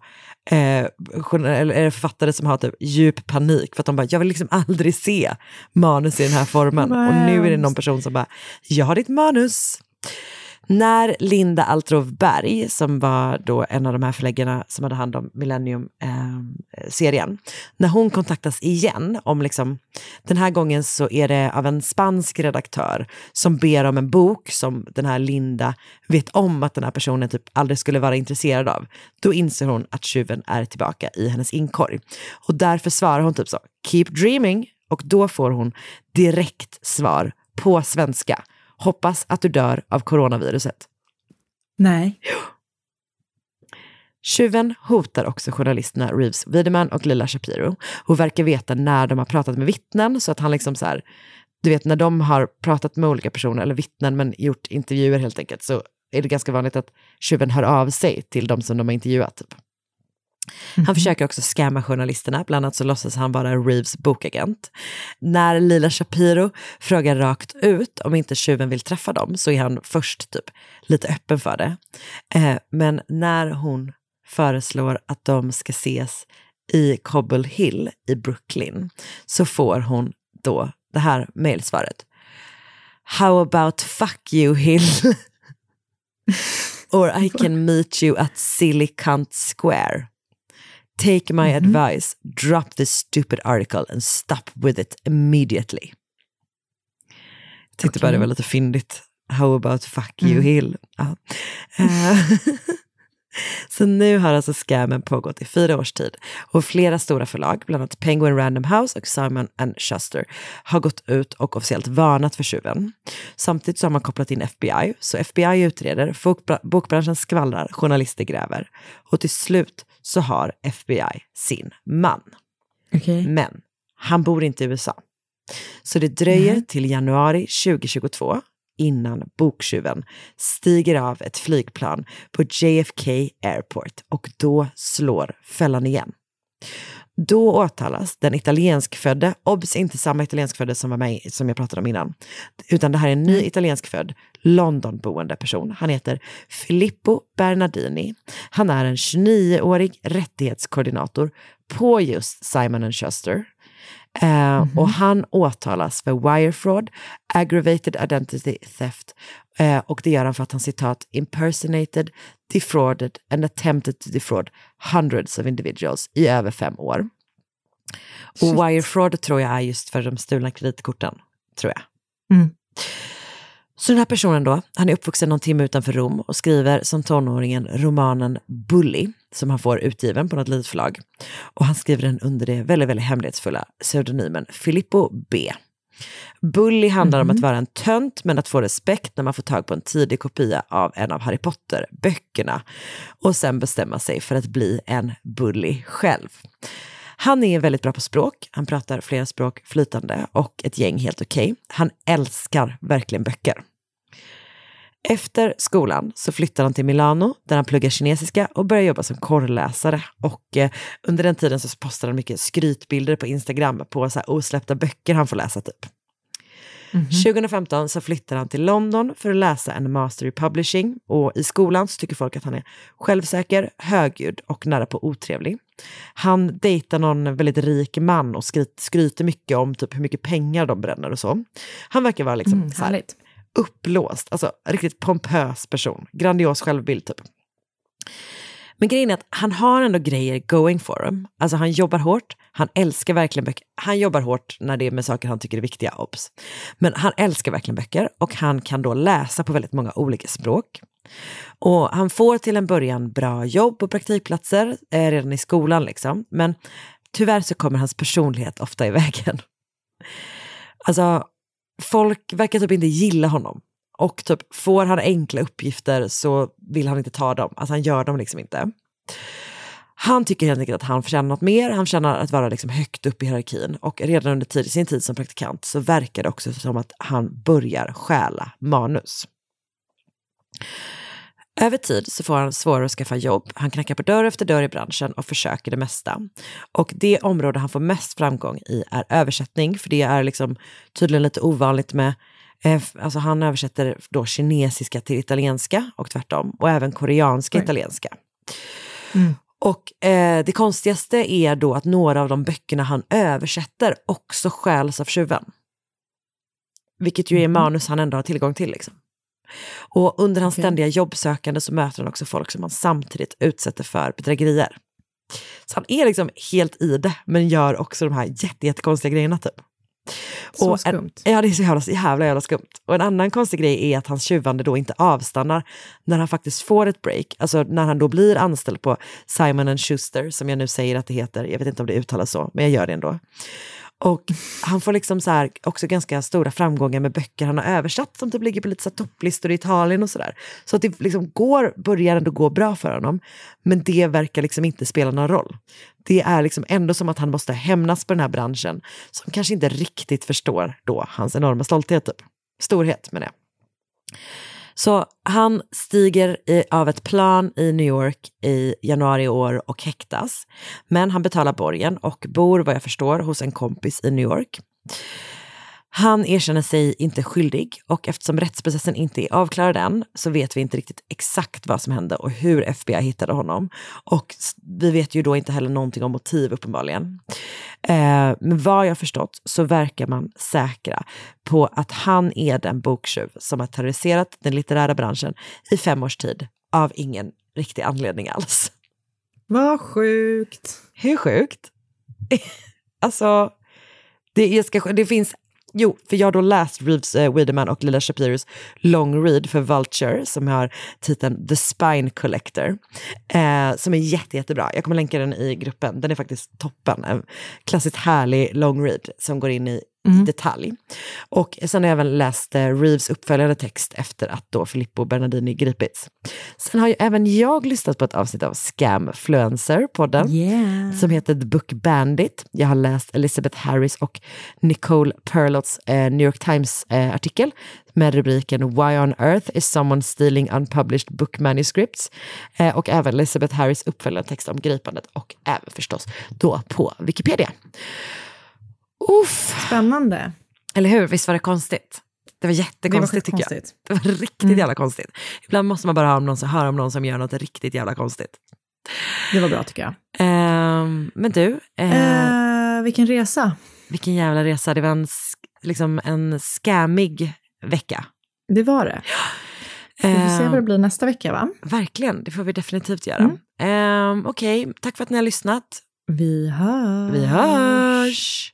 eh, eller författare som har typ djup panik för att de bara, jag vill liksom aldrig se manus i den här formen. Vad och nu är det någon person som bara, jag har ditt manus. När Linda Altrov Berg, som var då en av de här förläggarna som hade hand om Millennium-serien, eh, när hon kontaktas igen om liksom, den här gången så är det av en spansk redaktör som ber om en bok som den här Linda vet om att den här personen typ aldrig skulle vara intresserad av. Då inser hon att tjuven är tillbaka i hennes inkorg. Och därför svarar hon typ så, keep dreaming. Och då får hon direkt svar på svenska. Hoppas att du dör av coronaviruset. Nej. Tjuven hotar också journalisterna Reeves Wiedemann och Lila Shapiro och verkar veta när de har pratat med vittnen så att han liksom så här, du vet när de har pratat med olika personer eller vittnen men gjort intervjuer helt enkelt så är det ganska vanligt att tjuven hör av sig till de som de har intervjuat. Typ. Han försöker också scamma journalisterna, bland annat så låtsas han vara Reeves bokagent. När Lila Shapiro frågar rakt ut om inte tjuven vill träffa dem så är han först typ lite öppen för det. Eh, men när hon föreslår att de ska ses i Cobble Hill i Brooklyn så får hon då det här mejlsvaret. How about fuck you Hill? Or I can meet you at Silly Cunt Square. Take my advice, drop this stupid article and stop with it immediately. Jag tyckte bara det var lite fyndigt. How about fuck you Hill? Ja. Eh, Så nu har alltså scammen pågått i fyra års tid och flera stora förlag, bland annat Penguin Random House och Simon and Schuster, har gått ut och officiellt varnat för tjuven. Samtidigt så har man kopplat in FBI, så FBI utreder, bokbra- bokbranschen skvallrar, journalister gräver och till slut så har FBI sin man. Men han bor inte i USA. Så det dröjer till januari 2022 innan boktjuven stiger av ett flygplan på JFK Airport och då slår fällan igen. Då åtalas den italienskfödde, obs inte samma italienskfödde som var med i- som jag pratade om innan, utan det här är en ny italienskfödd Londonboende person. Han heter Filippo Bernardini. Han är en 29-årig rättighetskoordinator på just Simon Schuster. Eh, Och han åtalas för wire fraud, aggravated identity theft eh, och det gör han för att han citat impersonated, defrauded and attempted to defraud hundreds of individuals i över fem år. Och wire fraud tror jag är just för de stulna kreditkorten, tror jag. Mm. Så den här personen då, han är uppvuxen någon timme utanför Rom och skriver som tonåringen romanen Bully, som han får utgiven på något litet förlag. Och han skriver den under det väldigt, väldigt hemlighetsfulla pseudonymen Filippo B. Bully handlar om att vara en tönt men att få respekt när man får tag på en tidig kopia av en av Harry Potter-böckerna och sen bestämma sig för att bli en bully själv. Han är väldigt bra på språk, han pratar flera språk flytande och ett gäng helt okej. Han älskar verkligen böcker. Efter skolan så flyttar han till Milano där han pluggar kinesiska och börjar jobba som korrläsare. Och eh, under den tiden så postar han mycket skrytbilder på Instagram på så här osläppta böcker han får läsa typ. 2015 så flyttar han till London för att läsa en master i publishing och i skolan så tycker folk att han är självsäker, högljudd och nära på otrevlig. Han dejtar någon väldigt rik man och skryt, skryter mycket om typ hur mycket pengar de bränner och så. Han verkar vara liksom Mm, så här, uppblåst, alltså riktigt pompös person, grandios självbild typ. Men grejen är att han har ändå grejer going for him. Alltså han jobbar hårt, han älskar verkligen böcker. Han jobbar hårt när det är med saker han tycker är viktiga, obs. Men han älskar verkligen böcker och han kan då läsa på väldigt många olika språk. Och han får till en början bra jobb och praktikplatser eh, redan i skolan liksom. Men tyvärr så kommer hans personlighet ofta i vägen. Alltså, folk verkar typ inte gilla honom. Och typ får han enkla uppgifter så vill han inte ta dem. Alltså han gör dem liksom inte. Han tycker helt enkelt att han förtjänar något mer. Han förtjänar att vara liksom högt upp i hierarkin. Och redan under tid, sin tid som praktikant så verkar det också som att han börjar stjäla manus. Över tid så får han svårare att skaffa jobb. Han knackar på dörr efter dörr i branschen och försöker det mesta. Och det område han får mest framgång i är översättning, för det är liksom tydligen lite ovanligt med eh, Alltså han översätter då kinesiska till italienska och tvärtom och även koreanska italienska. Och eh, det konstigaste är då att några av de böckerna han översätter också stjäls av tjuven. Vilket ju är manus han ändå har tillgång till. Liksom. Och under hans ständiga jobbsökande så möter han också folk som han samtidigt utsätter för bedrägerier. Så han är liksom helt i det, men gör också de här jätte, jättekonstiga grejerna typ. Så Och skumt. En, ja, det är så jävla, jävla, jävla skumt. Och en annan konstig grej är att hans tjuvande då inte avstannar när han faktiskt får ett break. Alltså när han då blir anställd på Simon Schuster, som jag nu säger att det heter. Jag vet inte om det uttalas så, men jag gör det ändå. Och han får liksom så här också ganska stora framgångar med böcker han har översatt som typ ligger på lite så topplistor i Italien och sådär. Så att det liksom går, börjar ändå gå bra för honom. Men det verkar liksom inte spela någon roll. Det är liksom ändå som att han måste hämnas på den här branschen som kanske inte riktigt förstår då hans enorma stolthet. Typ. Storhet menar jag. Så han stiger i, av ett plan i New York i januari i år och häktas. Men han betalar borgen och bor vad jag förstår hos en kompis i New York. Han erkänner sig inte skyldig och eftersom rättsprocessen inte är avklarad än så vet vi inte riktigt exakt vad som hände och hur FBI hittade honom. Och vi vet ju då inte heller någonting om motiv uppenbarligen. Eh, men vad jag förstått så verkar man säkra på att han är den boktjuv som har terroriserat den litterära branschen i fem års tid av ingen riktig anledning alls. Vad sjukt. Hur sjukt? alltså, det, ska, det finns Jo, för jag har då läst Reeves eh, Wiedemann och Lila Shapiros long read för Vulture som har titeln The Spine Collector. Eh, som är jätte, jättebra. Jag kommer länka den i gruppen. Den är faktiskt toppen. En klassiskt härlig long read som går in i mm. detalj. Och sen har jag även läst eh, Reeves uppföljande text efter att då Filippo Bernardini gripits. Sen har ju även jag lyssnat på ett avsnitt av Scamfluencer, podden, yeah. som heter The Book Bandit. Jag har läst Elizabeth Harris och Nicole Perlots eh, New York Times-artikel eh, med rubriken Why on earth is someone stealing unpublished book manuscripts? Eh, och även Elizabeth Harris uppföljande text om gripandet och även förstås då på Wikipedia. Uff. Spännande. Eller hur? Visst var det konstigt? Det var jättekonstigt det var tycker jag. Det var riktigt mm. jävla konstigt. Ibland måste man bara höra om, någon, höra om någon som gör något riktigt jävla konstigt. Det var bra tycker jag. Uh, men du. Uh, uh, vilken resa. Vilken jävla resa. Det var en, liksom en scammig vecka. Det var det. Vi får se vad det blir nästa vecka va? Verkligen, det får vi definitivt göra. Mm. Okej, okay. tack för att ni har lyssnat. Vi hörs. Vi hörs.